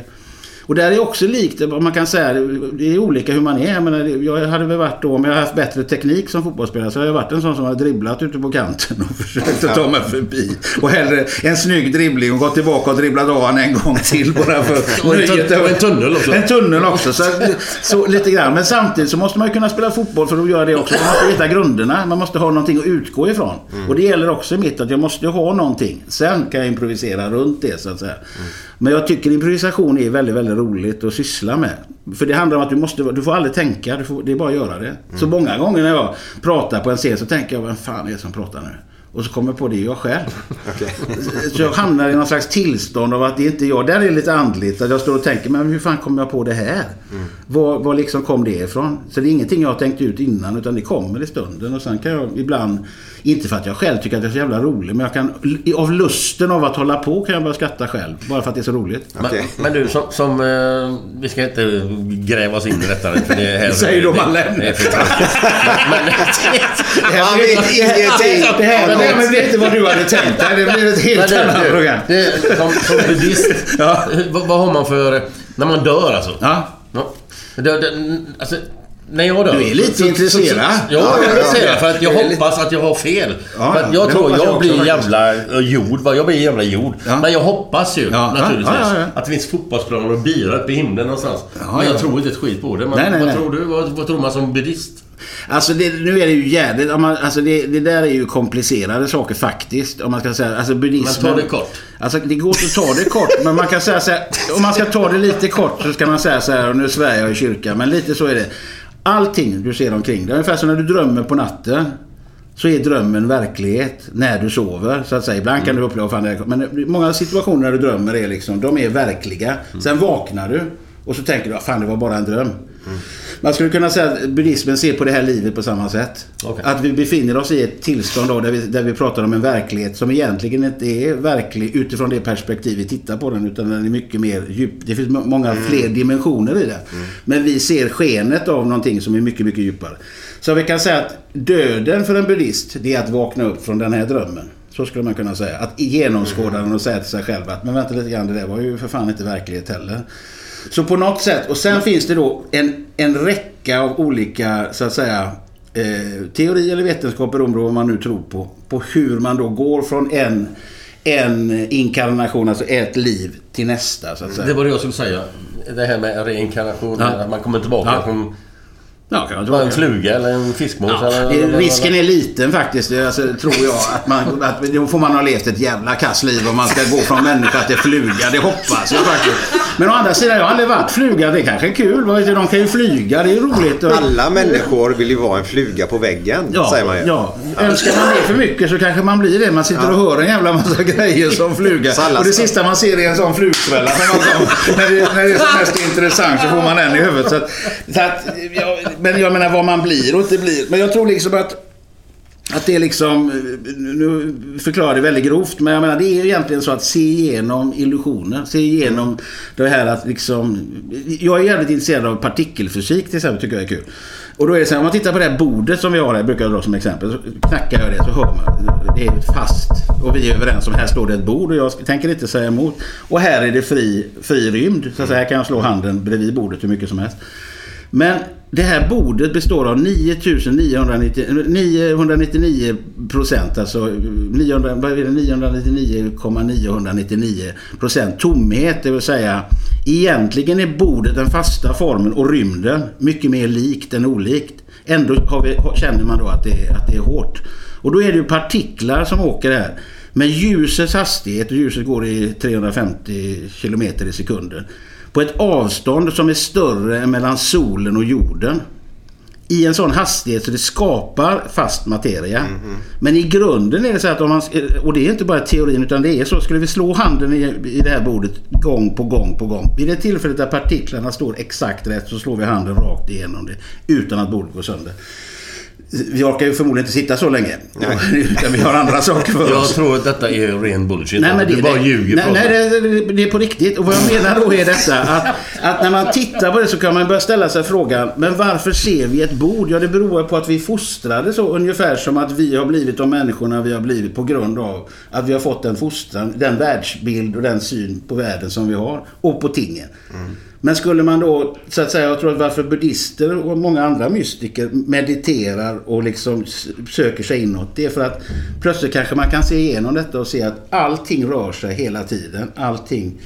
Och där är också likt, man kan säga, det är olika hur man är. Jag, menar, jag hade väl varit då, om jag hade haft bättre teknik som fotbollsspelare så hade jag varit en sån som har dribblat ute på kanten och <laughs> försökt att ta mig förbi. Och hellre en snygg dribbling och gått tillbaka och dribblat av han en gång till bara för <laughs> Och en tun- nöjet. och en tunnel också. En tunnel också. Så, så lite grann. Men samtidigt så måste man ju kunna spela fotboll för att göra det också. Man måste veta grunderna. Man måste ha någonting att utgå ifrån. Och det gäller också i mitt att jag måste ha någonting. Sen kan jag improvisera runt det så att säga. Men jag tycker improvisation är väldigt, väldigt roligt att syssla med. För det handlar om att du måste, du får aldrig tänka, du får, det är bara att göra det. Så många gånger när jag pratar på en scen så tänker jag, vem fan är det som pratar nu? Och så kommer jag på det är jag själv. <laughs> Så jag hamnar i någon slags tillstånd av att det är inte jag. Där är det lite andligt. Att jag står och tänker, men hur fan kom jag på det här? Var, var liksom kom det ifrån? Så det är ingenting jag har tänkt ut innan utan det kommer i stunden. Och sen kan jag ibland, inte för att jag själv tycker att det är så jävla roligt, men jag kan av lusten av att hålla på kan jag börja skratta själv. Bara för att det är så roligt. Men, men du, som... som eh, vi ska inte gräva oss in i detta. För det här, Säger de alla. <laughs> Men, Han vet <laughs> ingenting. Det det här men vet inte vad du hade tänkt dig. Det blir ett helt Men annat du, program. det, som, som buddhist, Ja. vad, vad har man för... När man dör alltså? Ja. Ja. Det, det, alltså när jag dör... Du är lite intresserad. ja, jag är intresserad. För att jag hoppas att jag har fel. Ja, för jag det tror jag jag blir jävla eh, jord. va? Jag blir jävla jord. Ja. Men jag hoppas ju Ja, naturligtvis ja, ja, ja. att det finns fotbollsplaner och bilar uppe i himlen någonstans. Ja, men jag ja. tror inte ett skit på det. Men Nej, nej, vad nej. tror du? Vad, vad tror man som buddhist? Alltså det, nu är det ju jävligt, om man, alltså det, det där är ju komplicerade saker faktiskt. Om man ska säga, alltså buddhismen. Men ta det kort. Alltså det går inte att ta det kort, men man kan säga så här, om man ska ta det lite kort så ska man säga så här, och nu svär jag i kyrkan, men lite så är det. Allting du ser omkring dig, ungefär som när du drömmer på natten. Så är drömmen verklighet när du sover, så att säga. Ibland kan du uppleva fan det Men många situationer när du drömmer är liksom, de är verkliga. Sen vaknar du och så tänker du, "Ah, fan det var bara en dröm. Man skulle kunna säga att buddhismen ser på det här livet på samma sätt. Okej. Att vi befinner oss i ett tillstånd då där, vi, där vi pratar om en verklighet som egentligen inte är verklig utifrån det perspektiv vi tittar på den. Utan den är mycket mer djup. Det finns må- många fler dimensioner i det. Men vi ser skenet av någonting som är mycket, mycket djupare. Så vi kan säga att döden för en buddhist, det är att vakna upp från den här drömmen. Så skulle man kunna säga. Att genomskåda den och säga till sig själv att men vänta lite grann, det där var ju för fan inte verklighet heller. Så på något sätt, och sen finns det då en, en räcka av olika, så att säga, eh, teori eller vetenskap beroende på vad man nu tror på. På hur man då går från en, en inkarnation, alltså ett liv, till nästa så att säga. Det var det jag skulle säga. Det här med reinkarnation, Ja. att man kommer tillbaka Ja. från Ja, kan var en fluga eller en fiskmås. Ja, eller, det- risken är liten faktiskt, Det- alltså, tror jag. Att man, <laughs> att, då får man ha levt ett jävla kass liv om man ska gå från människa till fluga. Det hoppas jag faktiskt. Men å andra sidan, jag har aldrig varit fluga. Det kanske är kul. Vad vet du, De kan ju flyga. Det är roligt. Och- Alla människor vill ju vara en fluga på väggen, Ja, säger man ju. ja. Önskar man det för mycket så kanske man blir det. Man sitter och hör en jävla massa <laughs> grejer som fluga. Och det sista man ser är en sån flugsvälla. när, det, när det är som mest intressant så får man den i huvudet. Så att, så att, ja, men jag menar vad man blir och inte blir. Men jag tror liksom att att det är liksom, nu förklarar jag det väldigt grovt, men jag menar det är egentligen så att se igenom illusioner. Se igenom det här att liksom, jag är jävligt intresserad av partikelfysik till exempel, tycker jag är kul. Och då är det så här, om man tittar på det här bordet som vi har här, brukar jag dra som exempel. Så knackar jag det så hör man, det är fast. Och vi är överens om, här står det ett bord och jag tänker inte säga emot. Och här är det fri, fri rymd. Så att säga, här kan jag slå handen bredvid bordet hur mycket som helst. Men det här bordet består av 999 procent, alltså 999,999 procent tomhet. Det vill säga egentligen är bordet den fasta formen och rymden mycket mer likt än olikt. Ändå har vi, känner man då att det, är, att det är hårt. Och då är det ju partiklar som åker här. Men ljusets hastighet, och ljuset går i 350 kilometer i sekunden. På ett avstånd som är större än mellan solen och jorden. I en sån hastighet så det skapar fast materia. Men i grunden är det så att om man, och det är inte bara teorin utan det är så. Skulle vi slå handen i, i det här bordet gång på gång på gång. Vid det tillfället där partiklarna står exakt rätt så slår vi handen rakt igenom det. Utan att bordet går sönder. Vi orkar ju förmodligen inte sitta så länge. Utan <laughs> vi har andra saker för Jag oss. tror att detta är ren bullshit. Nej, men det, du bara det, ljuger nej, nej, det, det, är på riktigt. Och vad jag menar då är detta att, att när man tittar på det så kan man börja ställa sig frågan men varför ser vi ett bord? Ja, det beror på att vi fostrade så ungefär som att vi har blivit de människorna vi har blivit på grund av att vi har fått den fostran, den världsbild och den syn på världen som vi har och på tingen. Men skulle man då, så att säga, jag tror att varför buddister och många andra mystiker mediterar och liksom söker sig inåt. Det är för att plötsligt kanske man kan se igenom detta och se att allting rör sig hela tiden. Allting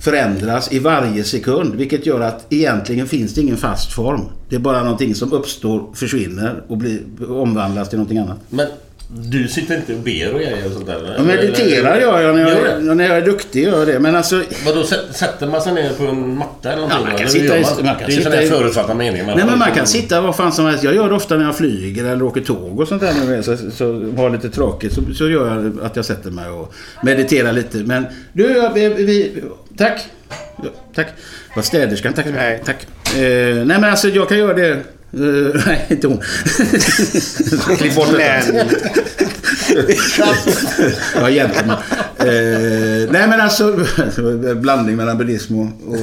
förändras i varje sekund. Vilket gör att egentligen finns det ingen fast form. Det är bara någonting som uppstår, försvinner och blir, omvandlas till någonting annat. Men du sitter inte och ber och grejer och sånt där? eller? Jag mediterar gör jag när jag, Gör det? när jag är duktig. Gör jag det. Men alltså, Vadå, sä- sätter man sig ner på en matta eller någonting? Ja, man kan eller sitta i- man? kan det är sitta i- förutfattad mening. Nej men man kan sitta var fan som helst. Jag gör det ofta när jag flyger eller åker tåg och sånt där. När jag så, så har lite tråkigt så, så gör jag att jag sätter mig och mediterar lite. Men du, vi, vi, tack. Ja, tack. Vad städerskan, tack. Nej. tack. Eh, nej men alltså jag kan göra det. Eh, nej, <laughs> inte hon. Klipp bort det. <laughs> ja, gentleman. Eh, nej men alltså, <laughs> blandning mellan buddhism och, och,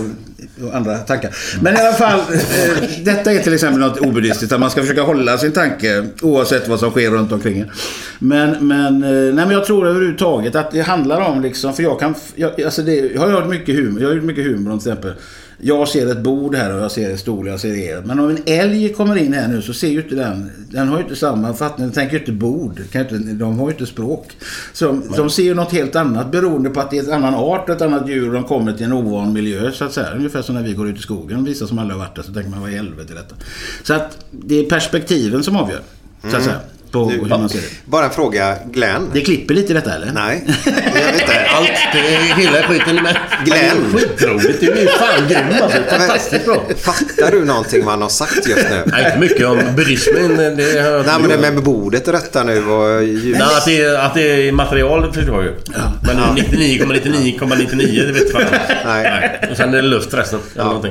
och andra tankar. Men i alla fall, eh, detta är till exempel något obuddhistiskt. Att man ska försöka hålla sin tanke oavsett vad som sker runt omkring en. Men, men, eh, nej, men jag tror överhuvudtaget att det handlar om liksom, för jag kan, jag, alltså det, jag har hört mycket humor, jag har gjort mycket humor till exempel. Jag ser ett bord här och jag ser en stol och jag ser er. Men om en älg kommer in här nu så ser ju inte den, den har ju inte samma fattning, den tänker ju inte bord. Kan inte, de har ju inte språk. Så de ser ju något helt annat beroende på att det är ett annan art, ett annat djur de kommer till en ovan miljö så att säga. Ungefär som när vi går ut i skogen, vissa som aldrig har varit där så tänker man vad i helvete är detta. Så att det är perspektiven som avgör. Så att säga. På hur man ser det. Bara en fråga, Glenn. Det klipper lite i detta eller? Nej, <laughs> jag vet inte. Allt, det är hela skiten med. Glenn. Det är skitroligt. Du är ju fan grym alltså. <laughs> Fantastiskt bra. Fattar du någonting vad han har sagt just nu? Nej, inte mycket om buddhismen. Det har jag Nej, men det med bordet och detta nu och ljus. Nej, att det, är, att det är material förstår jag ju. Men 99,99,99 det vet fan. Nej. Och sen är det luft resten. Ja,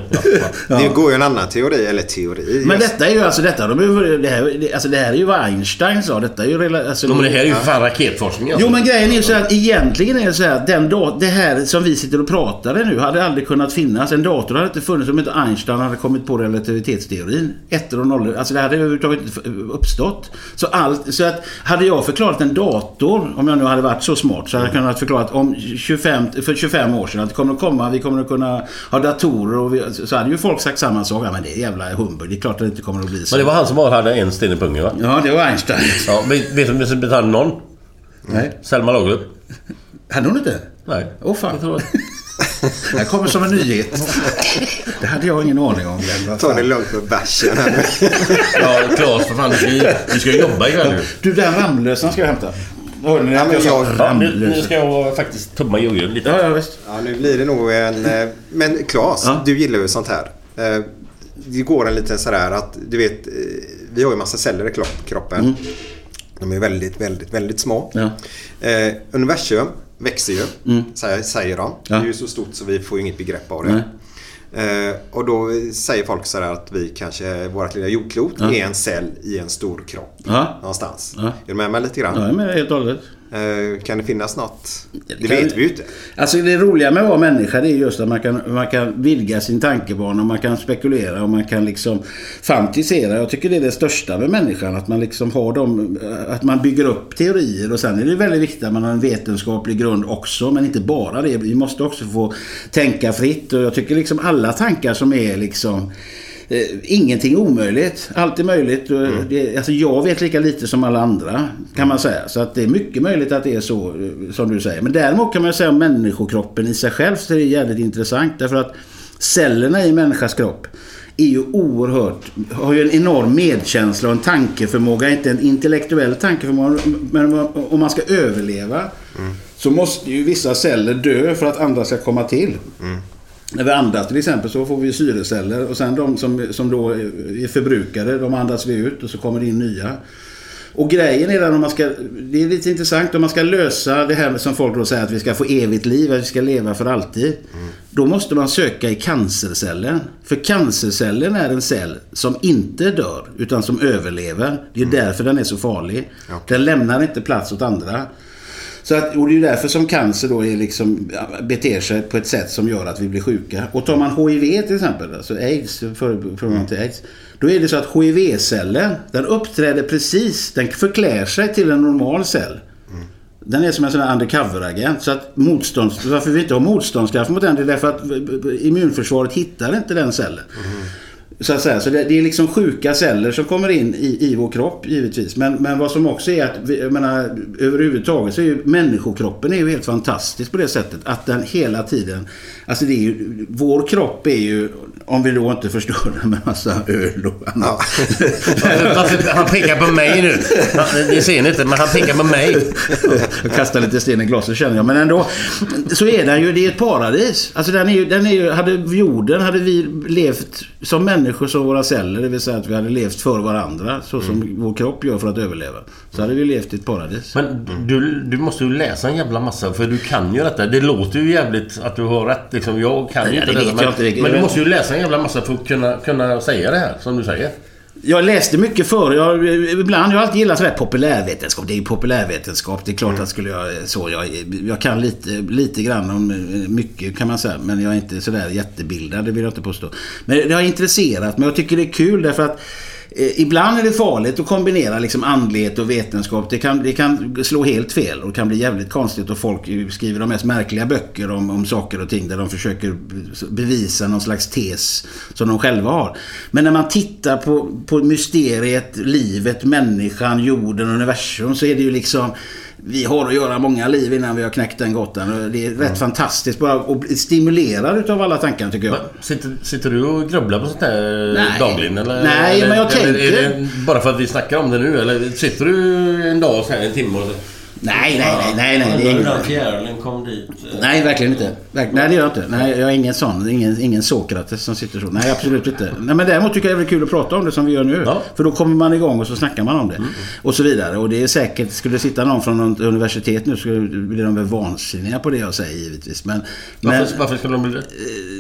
ja. Det går ju en annan teori, eller teori. Men just- detta är ju alltså detta. De är, ju- det, här, det, alltså det här är ju vad Einstein sa. Detta är ju... Alltså, Jo, men det här är ju för fan raketforskning alltså. Jo men grejen är ju så att egentligen är det så här att den det här som vi sitter och pratar nu hade aldrig kunnat finnas. En dator hade inte funnits om inte Einstein hade kommit på relativitetsteorin. Ettor och nollor. Alltså det hade överhuvudtaget inte uppstått. Så, allt, så att hade jag förklarat en dator, om jag nu hade varit så smart, så hade jag kunnat förklarat om 25, för 25 år sedan att det kommer att komma, vi kommer att kunna ha datorer och vi, så hade ju folk sagt samma sak. Ja men det är jävla humbug. Det är klart att det inte kommer att bli så. Men det var han som bara hade en sten i pungen va? Ja, det var Einstein. Ja, vet du vem som betalade någon? Nej. Selma Lagerlöf. Hade hon inte? Nej. Åh fan. Jag tror att- Det <laughs> här kommer som en nyhet. Det hade jag ingen aning om. Ta det fan. lugnt med bärsen här nu. <laughs> Ja, Claes för fan. Du ska, ju- du ska jobba ikväll nu. Du, den Ramlösan ska jag hämta. Hörde ni Ja, men jag Ja, nu, ska jag faktiskt tumma jorden lite. Ja, ja, visst. Ja, nu blir det nog en... eh, Men Claes, Ja. du gillar ju sånt här. Det går en liten sådär att, du vet, eh, vi har ju massa celler i kropp- kroppen. De är väldigt, väldigt, väldigt små. Ja. Eh, universum växer ju, säger, säger de. Det Ja. är ju så stort så vi får ju inget begrepp av det. Eh, och då säger folk sådär att vi kanske, vårt lilla jordklot är en cell i en stor kropp. Ja. Någonstans. Ja. Är du med mig lite grann? Ja, jag är med helt och hållet. Eh, kan det finnas något? Det, kan- vet vi ju inte. Alltså det roliga med att vara människa det är just att man kan, man kan vidga sin tankebana och man kan spekulera och man kan liksom fantisera. Jag tycker det är det största med människan. Att man liksom har dem, att man bygger upp teorier och sen är det väldigt viktigt att man har en vetenskaplig grund också. Men inte bara det. Vi måste också få tänka fritt och jag tycker liksom alla tankar som är liksom Eh, ingenting omöjligt. Allt är möjligt. Och Det, alltså jag vet lika lite som alla andra kan man säga. Så att det är mycket möjligt att det är så eh, som du säger. Men däremot kan man säga om människokroppen i sig själv så är det jävligt intressant. Därför att cellerna i människans kropp är ju oerhört, har ju en enorm medkänsla och en tankeförmåga. Inte en intellektuell tankeförmåga. Men om man ska överleva så måste ju vissa celler dö för att andra ska komma till. När vi andas till exempel så får vi syreceller och sen de som, som då är förbrukade de andas vi ut och så kommer det in nya. Och grejen är om man ska, det är lite intressant om man ska lösa det här som folk då säger att vi ska få evigt liv, att vi ska leva för alltid. Då måste man söka i cancercellen. För cancercellen är en cell som inte dör utan som överlever. Det är därför den är så farlig. Den lämnar inte plats åt andra. Så att, och det är ju därför som cancer då är liksom, beter sig på ett sätt som gör att vi blir sjuka. Och tar man HIV till exempel, alltså aids, för, för till aids. Då är det så att HIV-cellen, den uppträder precis, den förklär sig till en normal cell. Den är som en sån här undercover-agent. Så att motstånds, varför vi inte har motståndskraft mot den, det är därför att eh, immunförsvaret hittar inte den cellen. Så att säga. Så det, det är liksom sjuka celler som kommer in i, i vår kropp givetvis. Men, men vad som också är att, vi, jag menar, överhuvudtaget så är ju människokroppen är ju helt fantastisk på det sättet. Att den hela tiden, alltså det är ju, vår kropp är ju, om vi då inte förstör den med massa öl och annat. Varför- Han pekar på mig nu. Ni ser ni inte, men han pekar på mig. Jag kastar lite sten i glaset känner jag. Men ändå. Så är den ju. Det är ett paradis. Alltså den är ju, den är ju, hade jorden, hade vi levt som människor som våra celler. Det vill säga att vi hade levt för varandra. Så som vår kropp gör för att överleva. Så hade vi levt i ett paradis. Men du, du måste ju läsa en jävla massa för du kan ju detta. Det låter ju jävligt att du har rätt. Liksom. Jag kan ju Ja, inte det detta. Men, inte. Det- men du måste ju läsa en jävla massa för att kunna, kunna säga det här som du säger. Jag läste mycket förr. Jag, ibland, jag har alltid gillat sådär populärvetenskap. Det är ju populärvetenskap. Det är klart att skulle jag så. Jag, jag kan lite, lite grann om mycket kan man säga. Men jag är inte sådär jättebildad. Det vill jag inte påstå. Men det har intresserat mig. Jag tycker det är kul därför att eh, Ibland är det farligt att kombinera liksom andlighet och vetenskap. Det kan, det kan slå helt fel och det kan bli jävligt konstigt och folk skriver de mest märkliga böcker om, om saker och ting där de försöker bevisa någon slags tes som de själva har. Men när man tittar på, på mysteriet, livet, människan, jorden, universum så är det ju liksom vi har att göra många liv innan vi har knäckt den gåtan. Det är rätt fantastiskt bara att bli stimulerad utav alla tankar tycker jag. Sitter, sitter du och grubblar på sånt Nej. dagligen? Eller, Nej, eller, men jag eller, tänker- bara för att vi snackar om det nu? Eller sitter du en dag så här, en timme och så... Nej, nej, nej, nej, nej. Det är inget. fjärilen kom dit. Nej, verkligen inte. Nej, det gör jag inte. Nej, jag är ingen sån. Ingen, ingen Sokrates som sitter så. Nej, absolut inte. Nej, men däremot tycker jag det är kul att prata om det som vi gör nu. För då kommer man igång och så snackar man om det. Och så vidare. Och det är säkert, skulle det sitta någon från något universitet nu så skulle blir de väl vansinniga på det jag säger givetvis. Men, men, Varför, varför skulle de bli det?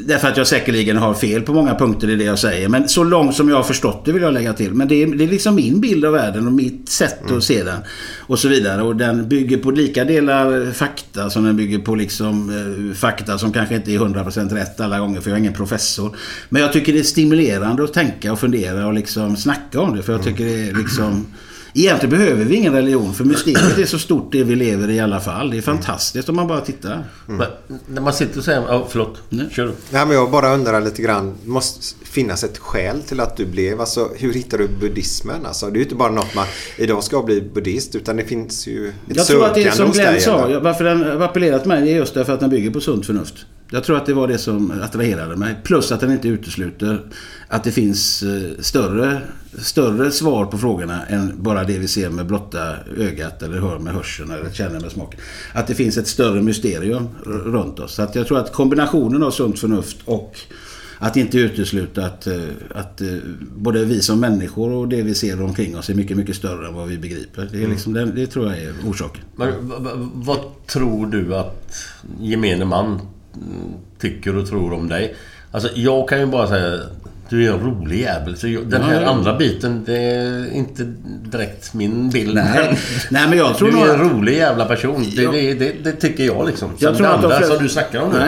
Därför att jag säkerligen har fel på många punkter i det jag säger. Men så långt som jag har förstått det vill jag lägga till. Men det är, det är liksom min bild av världen och mitt sätt att se den. Och så vidare. Och den bygger på lika delar fakta som den bygger på liksom eh, fakta som kanske inte är 100% rätt alla gånger. För jag är ingen professor. Men jag tycker det är stimulerande att tänka och fundera och liksom snacka om det. För jag tycker det är liksom... Egentligen behöver vi ingen religion för mysteriet är så stort det vi lever i alla fall. Det är fantastiskt om man bara tittar. Men, när man sitter och säger... Ja, förlåt. Kör du. Nej, men jag bara undrar lite grann. Det måste finnas ett skäl till att du blev... Alltså, hur hittar du buddhismen? Alltså, det är ju inte bara något man... Idag ska jag bli buddhist. Utan det finns ju ett Jag tror att det är som Glenn sa. Varför den har appellerat mig är just därför att den bygger på sunt förnuft. Jag tror att det var det som attraherade mig. Plus att den inte utesluter att det finns eh, större, större svar på frågorna än bara det vi ser med blotta ögat eller hör med hörseln eller känner med smaken. Att det finns ett större mysterium runt oss. Så att jag tror att kombinationen av sunt förnuft och att inte utesluta att, eh, att eh, både vi som människor och det vi ser omkring oss är mycket, mycket större än vad vi begriper. Det, är liksom, det, det tror jag är orsaken. Men vad tror du att gemene man mm, tycker och tror om dig? Alltså, jag kan ju bara säga... Du är en rolig jävel. Så jag, den här andra biten, det är inte direkt min bild. Nej. Nej, men jag tror du är en att- rolig jävla person. Det, det, det, det tycker jag liksom. Jag Sen tror det att de andra flesta- som du snackar om nu.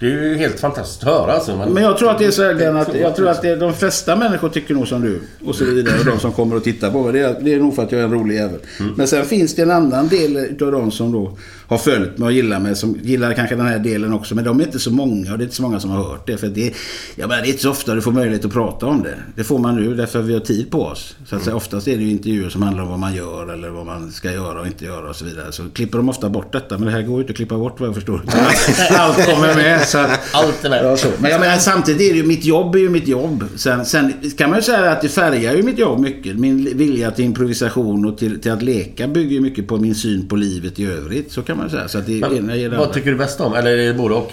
Det är ju helt fantastiskt att höra alltså. Men, Men jag tror att det är så här, Glenn, att jag tror att det, de flesta människor tycker nog som du. Och så vidare. Och de som kommer och tittar på mig. Det är, det är nog för att jag är en rolig jävel. Men sen finns det en annan del utav de som då har följt mig och gillar mig. Som gillar kanske den här delen också. Men de är inte så många och det är inte så många som har hört det. För det, jag menar, det är inte så ofta du får möjlighet att prata om det. Det får man nu därför att vi har tid på oss. Så att säga, oftast är det ju intervjuer som handlar om vad man gör eller vad man ska göra och inte göra och så vidare. Så klipper de ofta bort detta. Men det här går ju inte att klippa bort vad jag förstår. <laughs> Allt kommer med. Så att, Allt är med. Ja, så. Men jag menar, samtidigt är det ju mitt jobb är ju mitt jobb. Sen, sen kan man ju säga att det färgar ju mitt jobb mycket. Min vilja till improvisation och till, till att leka bygger ju mycket på min syn på livet i övrigt. Så kan man säga. Så att det Men ena vad tycker du bäst om? Eller är det både och?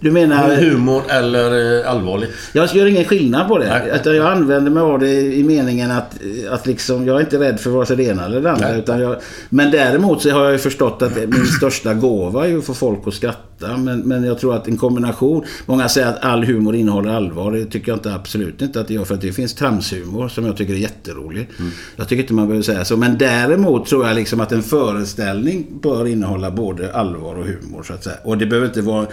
Du menar... Humor eller eh, allvarligt? Jag gör ingen skillnad på det. Utan jag använder mig av det i meningen att, att liksom, jag är inte rädd för vare sig det ena eller det andra. Utan jag, men däremot så har jag ju förstått att min största gåva är ju att få folk att skratta. Men, men jag tror att en kombination. Många säger att all humor innehåller allvar. Det tycker jag inte absolut inte att det gör. För att det finns tramshumor som jag tycker är jätterolig. Jag tycker inte man behöver säga så. Men däremot tror jag liksom att en föreställning bör innehålla både allvar och humor. Så att säga. Och det behöver inte vara,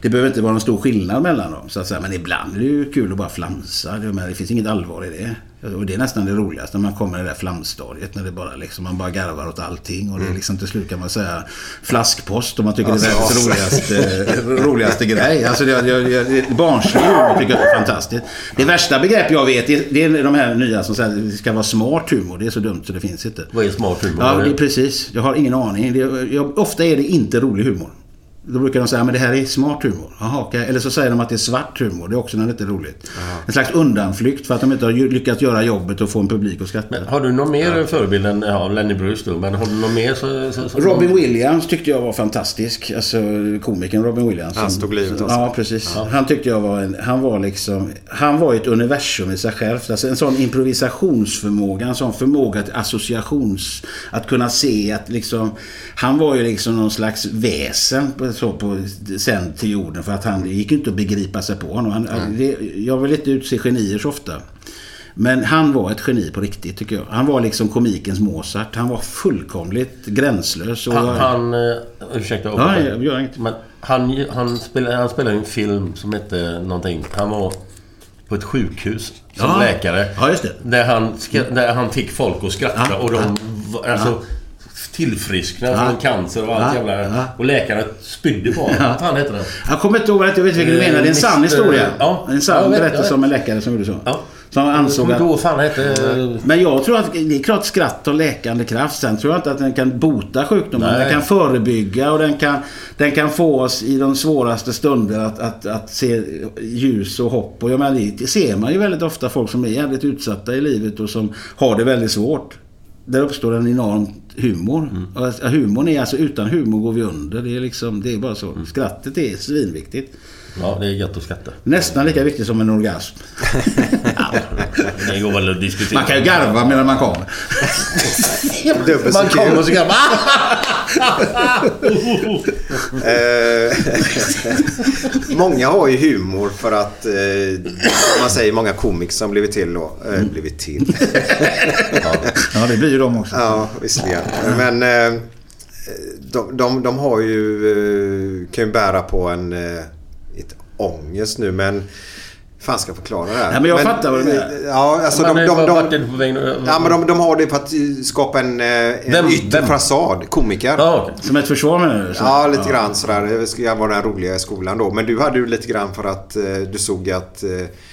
det behöver inte vara någon stor skillnad mellan dem. Så att säga. Men ibland är det ju kul att bara flamsa. Det finns inget allvar i det. Och det är nästan det roligaste när man kommer i det där flamstadiet. När det bara liksom, man bara garvar åt allting. Och det är liksom till slut kan man säga flaskpost. Och man tycker det är världens roligaste, <laughs> roligaste grej. Alltså det, jag, jag, barnslig humor tycker jag är fantastiskt. Det värsta begrepp jag vet det det är de här nya som säger att det ska vara smart humor. Det är så dumt så det finns inte. Vad är smart humor? Ja, det precis. Jag har ingen aning. Det, jag, ofta är det inte rolig humor. Då brukar de säga men det här är smart humor. Jaha, okej. Eller så säger de att det är svart humor. Det är också när det inte är roligt. En slags undanflykt för att de inte har lyckats göra jobbet och få en publik att skratta. Har du någon mer förebild än ja, Lenny Bruce då? Men har du någon mer så... så, så Robin Williams tyckte jag var fantastisk. Alltså komikern Robin Williams. Han stod livet alltså. Ja, precis. Han tyckte jag var en... Han var liksom... Han var ett universum i sig själv. Alltså en sån improvisationsförmåga. En sån förmåga till associations... Att kunna se att liksom... Han var ju liksom någon slags väsen på, så på, sen till jorden. För att han det gick inte att begripa sig på honom. Han, det, jag vill inte utse genier så ofta. Men han var ett geni på riktigt tycker jag. Han var liksom komikens Mozart. Han var fullkomligt gränslös. Och Han... han eh, ursäkta Ja, jag gör inget. Men han, han, spelade, han spelade en film som hette någonting. Han var på ett sjukhus som Ja. läkare. Ja, just det. Där han, där han fick folk att skratta Ja, och de ja. Tillfrisknade Ja. från cancer och allt Ja, jävla... ja. Och läkarna spydde på honom. Vad fan heter den? Jag kommer inte ihåg rätt, jag vet vilken du Eh, menar. Det är en sann Mr. historia. Ja. En sann berättelse om en läkare som gjorde så. Ja. Som ansåg att... inte fan hette. Men jag tror att det är klart skratt har läkande kraft. Sen tror jag inte att den kan bota sjukdomar. Nej. Den kan förebygga och den kan, den kan få oss i de svåraste stunder att, att, att se ljus och hopp. Och jag menar, det ser man ju väldigt ofta folk som är jävligt utsatta i livet och som har det väldigt svårt. Där uppstår en enorm humor. Och alltså, humorn är alltså, utan humor går vi under. Det är liksom, det är bara så. Skrattet är svinviktigt. Ja, det är gött att skratta. Nästan lika viktigt som en orgasm. <laughs> Det går väl att diskutera. Man kan ju garva medan man kommer. Dubbelt så Man kommer kul. och så garvar <laughs> Eh, många har ju humor för att, eh, man säger många komiker som blivit till då. Eh, blivit till. Ja, det blir ju de också. Ja, visserligen. Men de, de, de har ju, kan ju bära på en ett ångest nu men fan ska jag förklara det här? Nej, men jag fattar vad du menar. Ja, alltså Men de, de, de, nu? Ja, men de, de har det för att eh, skapa en, eh, en Vem- yttre fasad. Komiker. Ja, okej. Som ett försvar menar du? Så- Ja, lite grann sådär. Det ska vara den roliga i skolan då. Men du hade ju lite grann för att eh, du såg att...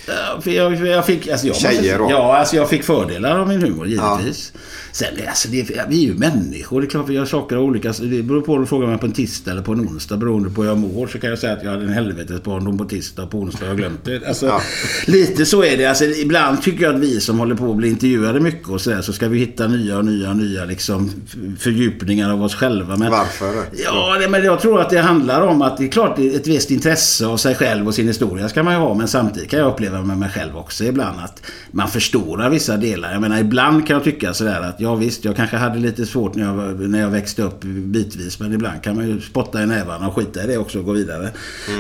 Ja, för jag, jag fick, alltså jag Tjejer då? Ja, alltså jag fick fördelar av min humor givetvis. Sen, alltså det, vi är ju människor. Det är klart vi gör saker av olika... Det beror på om du frågar mig på en tisdag eller på en onsdag. Beroende på hur jag mår så kan jag säga att jag hade en helvetes barndom på tisdag och på onsdag har jag glömt det. Alltså, Ja. Lite så är det. Alltså, ibland tycker jag att vi som håller på att bli intervjuade mycket och sådär så ska vi hitta nya och nya och nya liksom fördjupningar av oss själva. Men, varför? Ja, det, men jag tror att det handlar om att det är klart ett visst intresse av sig själv och sin historia ska man ju ha. Men samtidigt kan jag uppleva med mig själv också ibland att man förstorar vissa delar. Jag menar ibland kan jag tycka sådär att ja visst, jag kanske hade lite svårt när jag, när jag växte upp bitvis. Men ibland kan man ju spotta i nävarna och skita i det också och gå vidare.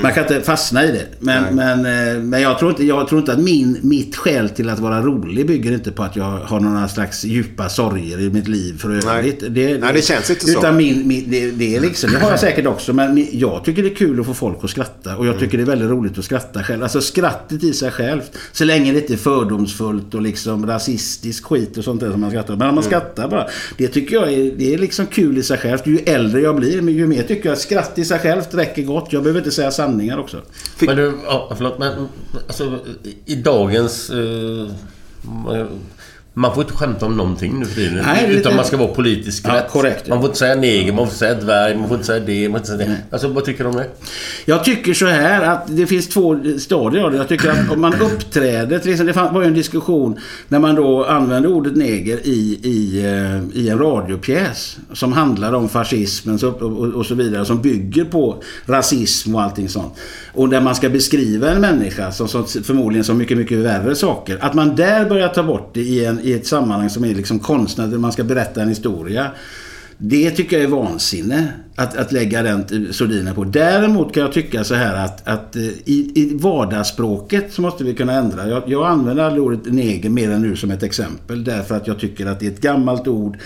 Man kan inte fastna i det. Men, men, eh, men jag, tror inte, jag tror inte att min, mitt skäl till att vara rolig bygger inte på att jag har några slags djupa sorger i mitt liv för Nej. övrigt. Nej, det känns inte så. Utan min, min, det, det, är liksom, det har jag säkert också. Men jag tycker det är kul att få folk att skratta. Och jag tycker det är väldigt roligt att skratta själv. Alltså skrattet i sig självt. Så länge det inte är fördomsfullt och liksom rasistisk skit och sånt där som man skrattar. Men om man skrattar bara. Det tycker jag är, det är liksom kul i sig självt. Ju äldre jag blir, men ju mer tycker jag att skratt i sig självt räcker gott. Jag behöver inte säga sanningar också. Men du, ja, förlåt men alltså i dagens... Eh, man får inte skämta om någonting nu för tiden. Nej, utan lite- man ska vara politiskt Ja, rätt. korrekt. Man får inte säga neger, man får inte säga dvärg, man får inte säga det, man får inte säga det. Alltså vad tycker du om det? Jag tycker så här att det finns två stadier av det. Jag tycker att om man uppträder, till exempel, det var ju en diskussion när man då använde ordet neger i, i, eh, i en radiopjäs som handlar om fascismen och så vidare. Som bygger på rasism och allting sånt. Och där man ska beskriva en människa som, som förmodligen som mycket, mycket värre saker. Att man där börjar ta bort det i, en, i ett sammanhang som är liksom konstnärligt, där man ska berätta en historia. Det tycker jag är vansinne. Att, att lägga den sordinen på. Däremot kan jag tycka så här att, att eh, i, i vardagsspråket så måste vi kunna ändra. Jag, jag använder aldrig ordet neger mer än nu som ett exempel. Därför att jag tycker att det är ett gammalt ord.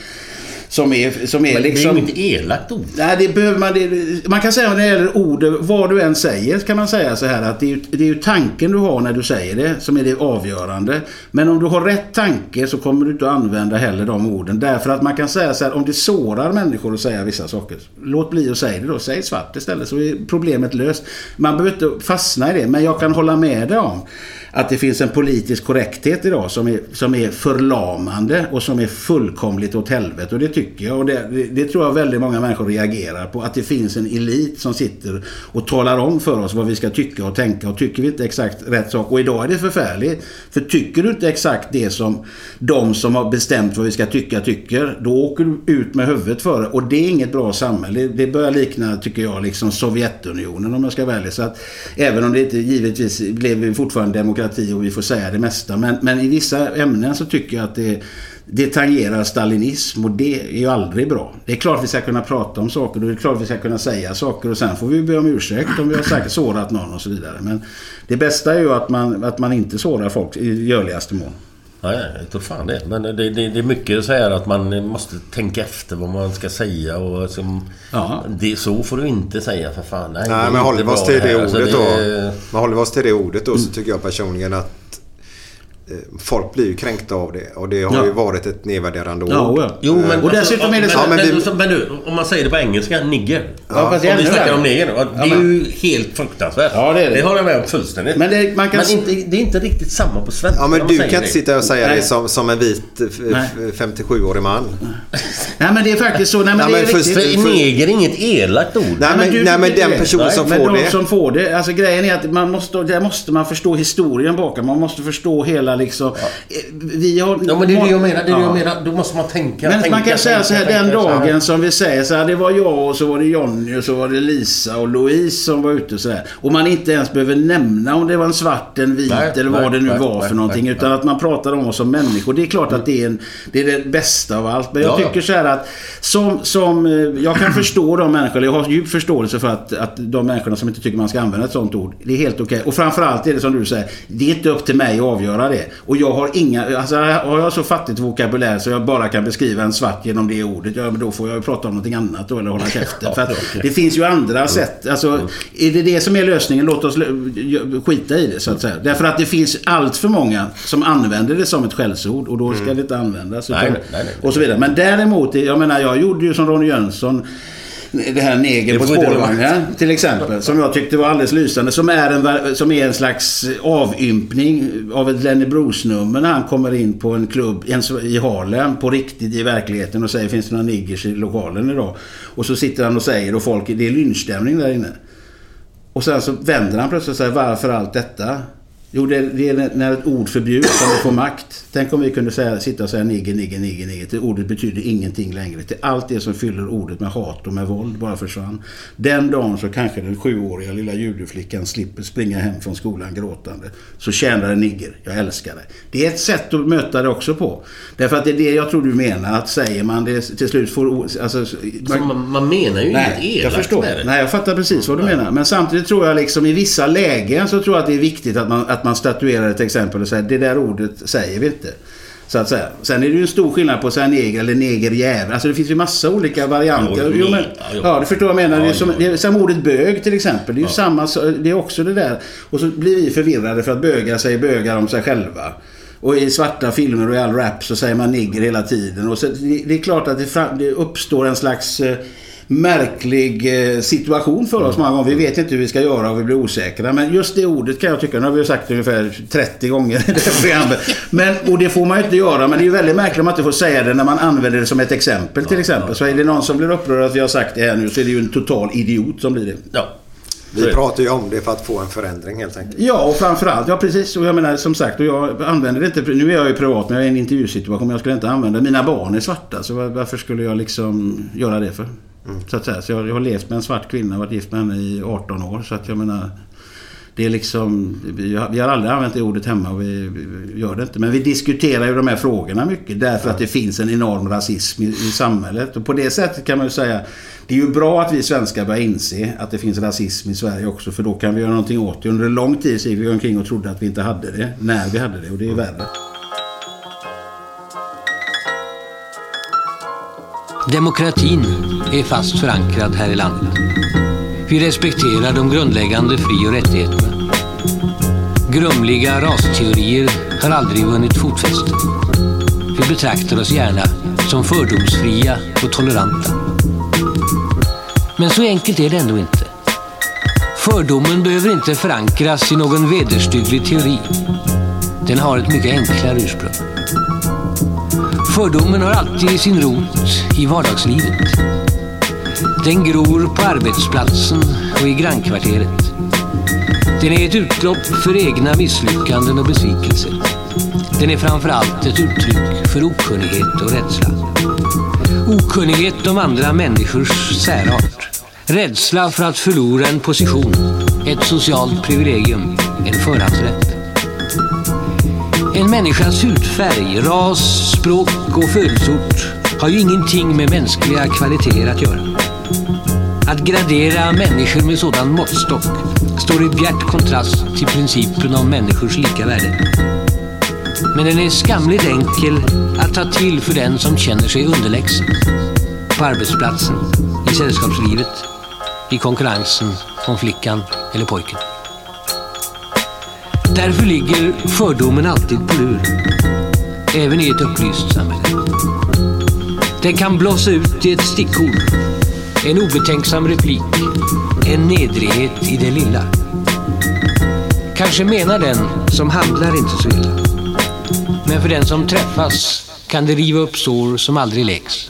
Som är, som är Men liksom... det är ju inte elakt ord. Nej, det behöver man... Det, man kan säga när det gäller ord, vad du än säger, kan man säga så här att det är, ju, det är ju tanken du har när du säger det som är det avgörande. Men om du har rätt tanke så kommer du inte att använda heller de orden. Därför att man kan säga så här, om det sårar människor att säga vissa saker, låt bli att säga det då. Säg svart istället så är problemet löst. Man behöver inte fastna i det, men jag kan hålla med dig om att det finns en politisk korrekthet idag som är, som är förlamande och som är fullkomligt åt helvete. Och det tycker jag. Och det, det, tror jag väldigt många människor reagerar på. Att det finns en elit som sitter och talar om för oss vad vi ska tycka och tänka. Och tycker vi inte exakt rätt sak. Och idag är det förfärligt. För tycker du inte exakt det som de som har bestämt vad vi ska tycka tycker. Då åker du ut med huvudet före. Och det är inget bra samhälle. Det börjar likna, tycker jag, liksom Sovjetunionen om jag ska vara ärlig. Så att även om det inte givetvis lever fortfarande demokrati och vi får säga det mesta. Men, men i vissa ämnen så tycker jag att det, det tangerar stalinism och det är ju aldrig bra. Det är klart vi ska kunna prata om saker och det är klart vi ska kunna säga saker och sen får vi be om ursäkt om vi har säkert sårat någon och så vidare. Men det bästa är ju att man, att man inte sårar folk i görligaste mån. Ja, ja, jag tror fan det. Men det, det, det är mycket så här att man måste tänka efter vad man ska säga och som, Ja. det, Så får du inte säga för fan. Nej, Nej, men håller vi oss till det. Alltså, ordet det- då. Men håller vi oss till det ordet då så tycker jag personligen att folk blir ju kränkta av det. Och det har Ja. ju varit ett nedvärderande ord. Ja, ja. Jo, men, Och dessutom är det så- men, men men, vi- men, du, om man säger det på engelska, nigger. Ja, fast det är om vi snackar om neger. Det är men- ju helt fruktansvärt. Ja, det är det. Det håller jag med om fullständigt. Men det- man kan- men inte, det är inte riktigt samma på svenska. Ja, men du kan inte sitta och säga Nej. det som, som en vit eh, f- Nej. f- 57-årig man. Nej men det är faktiskt så. Nej, men Nej, det är men riktigt. för- neger är inget elakt ord. Nej, men, du nej, men den det? personen Nej, som men får de det. som får det, alltså grejen är att man måste, där måste man förstå historien bakom. Man måste förstå hela liksom... Eh, Vi har... Ja, men det är det jag menar. Det är det Ja. jag menar. Då måste man tänka. Men tänka, man kan säga tänka, så här, tänka, den så här. dagen som vi säger så här, det var jag och så var det Jonny och så var det Lisa och Louise som var ute så här. Och man inte ens behöver nämna om det var en svart, en vit Nej, eller vad nej, det nu nej, var för någonting. utan att man pratar om oss som människor. Det är klart att det är, en, det är det bästa av allt. Men jag Ja, ja. tycker så här att som, som, eh, jag kan förstå de människor, eller jag har djup förståelse för att, att de människorna som inte tycker man ska använda ett sånt ord. Det är helt okej. Och framförallt är det som du säger, det är inte upp till mig att avgöra det. Och jag har inga, alltså har jag så fattigt vokabulär så jag bara kan beskriva en svart genom det ordet, ja men då får jag ju prata om någonting annat då, eller hålla <laughs> käften. För det finns ju andra sätt. Alltså, är det det som är lösningen, låt oss skita i det så att säga. Därför att det finns allt för många som använder det som ett skällsord och då ska det inte användas. Nej. Och så vidare. Men däremot, jag menar jag gjorde ju som Ronny Jönsson det här neger Det på spårvagnen till exempel. Som jag tyckte var alldeles lysande. Som är en, som är en slags avympning av ett Lenny Bruce-nummer när han kommer in på en klubb i Harlem på riktigt i verkligheten och säger finns det några niggers i lokalen idag? Och så sitter han och säger och folk, det är lynchstämning där inne. Och sen så vänder han plötsligt och säger varför allt detta? Jo, det, är när ett ord förbjuds som det får makt. Tänk om vi kunde säga, sitta och säga nigger, nigger, nigger, nigger. Det ordet betyder ingenting längre. Till allt det som fyller ordet med hat och med våld bara försvann. Den dagen så kanske den sjuåriga lilla judeflickan slipper springa hem från skolan gråtande. Så tjänar en nigger. Jag älskar det. Det är ett sätt att möta det också på. Därför att det är det jag tror du menar. Att säger man det till slut får... Alltså, Så man, man menar ju Nej, inget jag elakt förstår. med det. Nej, jag fattar precis vad du menar. Men samtidigt tror jag liksom i vissa lägen så tror jag att det är viktigt att man, att man statuerar ett exempel och säger det där ordet säger vi inte. Så att säga. Sen är det ju en stor skillnad på att säga neger eller negerjävel. Alltså det finns ju massa olika varianter. Jo, Jo, men, ja, ja, du förstår vad jag menar. Ja, som, det som ordet bög till exempel. Det är ju samma, så- det är också det där. Och så blir vi förvirrade för att bögar säger bögar om sig själva. Och i svarta filmer och i all rap så säger man nigger hela tiden. Och så, det, det är klart att det, det uppstår en slags eh, märklig eh, situation för oss många gånger. Vi vet inte hur vi ska göra och vi blir osäkra. Men just det ordet kan jag tycka, nu har vi sagt ungefär 30 gånger i det här programmet. Men, och det får man ju inte göra. Men det är ju väldigt märkligt om man inte får säga det när man använder det som ett exempel till exempel. Så är det någon som blir upprörd att vi har sagt det här nu så är det ju en total idiot som blir det. Ja. Vi pratar ju om det för att få en förändring helt enkelt. Ja, och framförallt, ja precis. Och jag menar som sagt, och jag använder det inte, nu är jag ju privat, men jag är i en intervjusituation, men jag skulle inte använda, mina barn är svarta, så var- varför skulle jag liksom göra det för? Så att säga, så jag, jag har levt med en svart kvinna, varit gift med henne i 18 år, så att jag menar, det är liksom, vi har, vi har aldrig använt det ordet hemma och vi, vi gör det inte. Men vi diskuterar ju de här frågorna mycket därför att det finns en enorm rasism i, i samhället. Och på det sättet kan man ju säga, det är ju bra att vi svenskar börjar inse att det finns rasism i Sverige också för då kan vi göra någonting åt det. Under en lång tid så gick vi omkring och trodde att vi inte hade det, när vi hade det och det är värre. Demokratin är fast förankrad här i landet. Vi respekterar de grundläggande fri och rättigheterna. Grumliga rasteorier har aldrig vunnit fotfäste. Vi betraktar oss gärna som fördomsfria och toleranta. Men så enkelt är det ändå inte. Fördomen behöver inte förankras i någon vederstygglig teori. Den har ett mycket enklare ursprung. Fördomen har alltid sin rot i vardagslivet. Den gror på arbetsplatsen och i grannkvarteret. Den är ett utlopp för egna misslyckanden och besvikelser. Den är framförallt ett uttryck för okunnighet och rädsla. Okunnighet om andra människors särart. Rädsla för att förlora en position, ett socialt privilegium, en förhandsrätt. En människas hudfärg, ras, språk och födelseort har ju ingenting med mänskliga kvaliteter att göra. Att gradera människor med sådan måttstock står i bjärt kontrast till principen om människors lika värde. Men den är skamligt enkel att ta till för den som känner sig underlägsen. På arbetsplatsen, i sällskapslivet, i konkurrensen om flickan eller pojken. Därför ligger fördomen alltid på lur. Även i ett upplyst samhälle. Den kan blossa ut i ett stickord. En obetänksam replik. En nedrighet i det lilla. Kanske menar den som handlar inte så illa. Men för den som träffas kan det riva upp sår som aldrig läks.